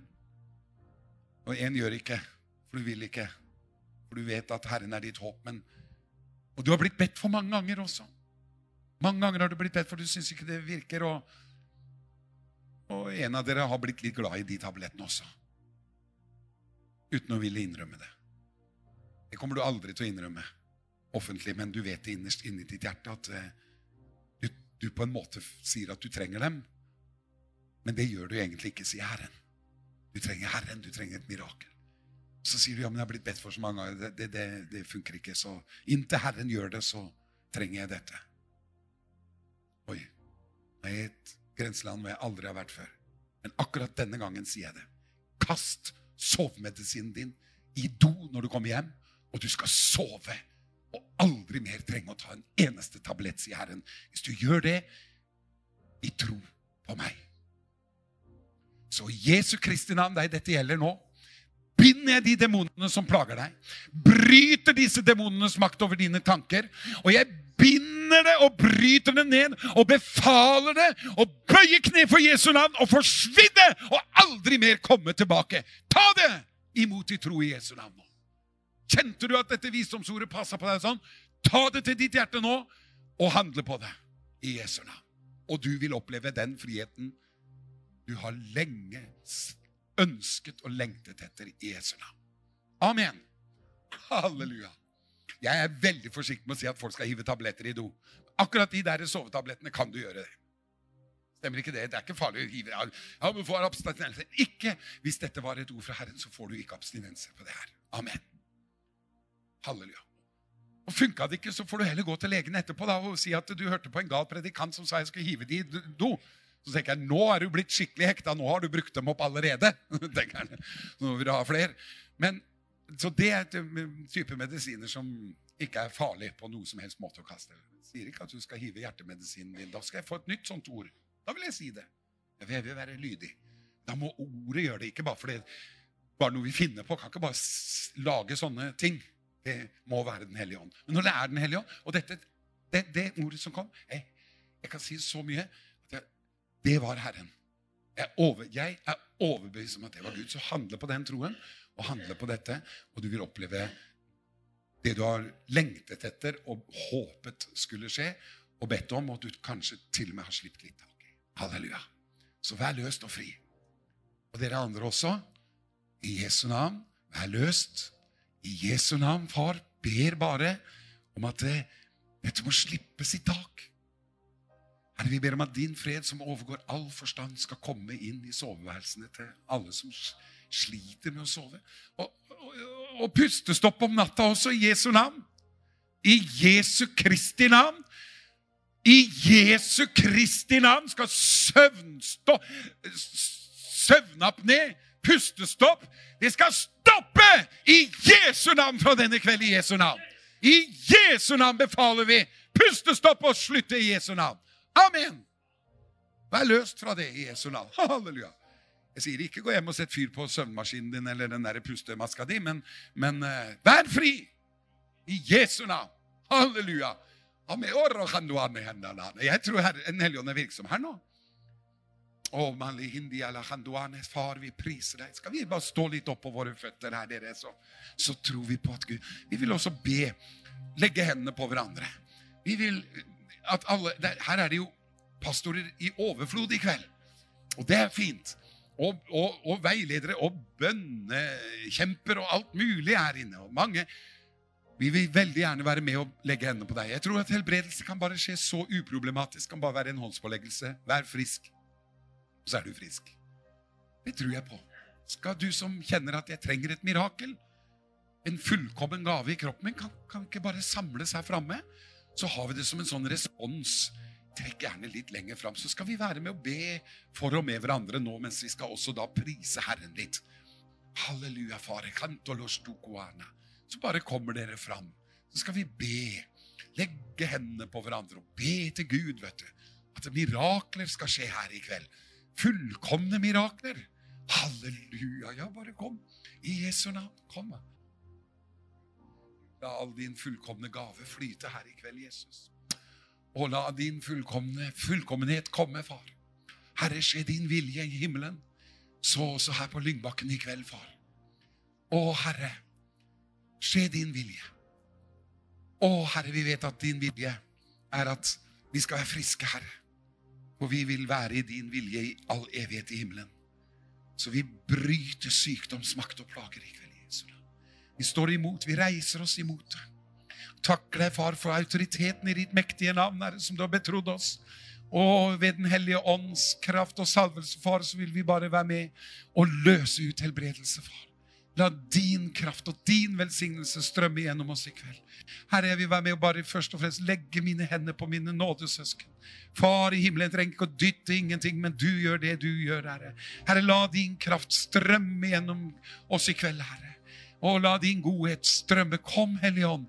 Og én gjør ikke, for du vil ikke. For du vet at Herren er ditt håp. Men, og du har blitt bedt for mange ganger også. Mange ganger har du blitt bedt for du syns ikke det virker. Og, og en av dere har blitt litt glad i de tablettene også. Uten å ville innrømme det. Det kommer du aldri til å innrømme offentlig, men du vet det innerst inni ditt hjerte at eh, du, du, på en måte sier at du trenger dem. Men det gjør du egentlig ikke, sier Herren. Du trenger Herren, du trenger et mirakel. Så sier du ja, men jeg har blitt bedt for så mange ganger. Det, det, det, det funker ikke. Så inntil Herren gjør det, så trenger jeg dette. Oi. Jeg er i et grenseland hvor jeg aldri har vært før. Men akkurat denne gangen sier jeg det. Kast sovemedisinen din i do når du kommer hjem, og du skal sove og aldri mer trenge å ta en eneste tablett, sier Herren. Hvis du gjør det i tro på meg. Så Jesu Kristi navn, er dette gjelder nå. binder jeg de demonene som plager deg. Bryter disse demonenes makt over dine tanker. Og jeg binder det og bryter det ned og befaler det og bøyer kne for Jesu navn og forsvinne og aldri mer komme tilbake. Ta det imot i tro i Jesu navn nå. Kjente du at dette visdomsordet passa på deg sånn? Ta det til ditt hjerte nå og handle på det i Jesu navn. Og du vil oppleve den friheten du har lenge ønsket og lengtet etter i Jesu navn. Amen. Halleluja. Jeg er veldig forsiktig med å si at folk skal hive tabletter i do. Akkurat de der sovetablettene kan du gjøre det. Stemmer ikke det? Det er ikke farlig å hive ja. Ikke hvis dette var et ord fra Herren, så får du ikke abstinenser på det her. Amen. Halleluja. Og Funka det ikke, så får du heller gå til legen etterpå da, og si at du hørte på en gal predikant som sa jeg skulle hive de i do. Så tenker jeg nå er du blitt skikkelig hekta. Nå har du brukt dem opp allerede. tenker jeg. Nå vil du ha flere. Men, så det er en type medisiner som ikke er farlig på noe som helst måte å kaste. Jeg sier ikke at du skal hive hjertemedisinen din. Da skal jeg få et nytt sånt ord. Da vil jeg si det. Jeg vil være lydig. Da må ordet gjøre det, ikke bare fordi bare noe vi finner på. Kan ikke bare lage sånne ting. Det må være Den hellige ånd. Men når det er Den hellige ånd Og dette, det, det ordet som kom jeg, jeg, kan si så mye at jeg, det var Herren. Jeg, over, jeg er overbevist om at det var Gud. Så handle på den troen og handle på dette, og du vil oppleve det du har lengtet etter og håpet skulle skje, og bedt om, og du kanskje til og med har slitt litt tak. Halleluja. Så vær løst og fri. Og dere andre også, i Jesu navn, vær løst i Jesu navn, far, ber bare om at det, dette må slippes i tak. Herre, vi ber om at din fred, som overgår all forstand, skal komme inn i soveværelsene til alle som sliter med å sove. Og, og, og pustestopp om natta også, i Jesu navn. I Jesu Kristi navn. I Jesu Kristi navn skal søvnstå, søvnapné, pustestopp, det skal stoppe i Jesu navn fra denne kveld i Jesu navn. I Jesu navn befaler vi pustestopp og slutte i Jesu navn. Amen. Vær løst fra det i Jesu navn. Halleluja. Jeg sier ikke gå hjem og sett fyr på søvnmaskinen din eller den der pustemaska di, men, men uh, vær fri i Jesu navn. Halleluja. Jeg tror Den hellige ånd er virksom her nå. Handuane, Far, vi priser deg. Skal vi bare stå litt opp på våre føtter her, dere, så, så tror vi på at Gud Vi vil også be, legge hendene på hverandre. Vi vil at alle der, Her er det jo pastorer i overflod i kveld. Og det er fint. Og, og, og veiledere og bønnekjemper og alt mulig er inne. Og mange Vi vil veldig gjerne være med og legge hendene på deg. Jeg tror at helbredelse kan bare skje så uproblematisk. kan bare være en håndspåleggelse. Vær frisk. Så er du frisk. Det tror jeg på. Skal du som kjenner at jeg trenger et mirakel, en fullkommen gave i kroppen min, kan, kan ikke bare samles her framme. Så har vi det som en sånn respons trekk gjerne litt lenger fram. Så skal vi være med å be for og med hverandre nå, mens vi skal også da prise Herren litt. Halleluja, fare. Så bare kommer dere fram. Så skal vi be. Legge hendene på hverandre og be til Gud, vet du. At mirakler skal skje her i kveld. Fullkomne mirakler. Halleluja. Ja, bare kom. I Jesu navn. Kom. La all din fullkomne gave flyte her i kveld, Jesus. Og la din fullkomne, fullkommenhet komme, far. Herre, skje din vilje i himmelen, så også her på Lyngbakken i kveld, far. Å, Herre, skje din vilje. Å, Herre, vi vet at din vilje er at vi skal være friske, Herre. Og vi vil være i din vilje i all evighet i himmelen. Så vi bryter sykdomsmakt og plager i kveld. Jesu Vi står imot, vi reiser oss imot det. Takker deg, far, for autoriteten i ditt mektige navn, Herre, som du har betrodd oss. Og ved Den hellige ånds kraft og salvelse, far, så vil vi bare være med og løse ut helbredelse, far. La din kraft og din velsignelse strømme gjennom oss i kveld. Herre, jeg vil være med og bare først og fremst legge mine hender på mine nådesøsken. Far i himmelen trenger ikke å dytte ingenting, men du gjør det du gjør, Herre. Herre, la din kraft strømme gjennom oss i kveld, Herre. Og la din godhet strømme. Kom, Hellige Ånd.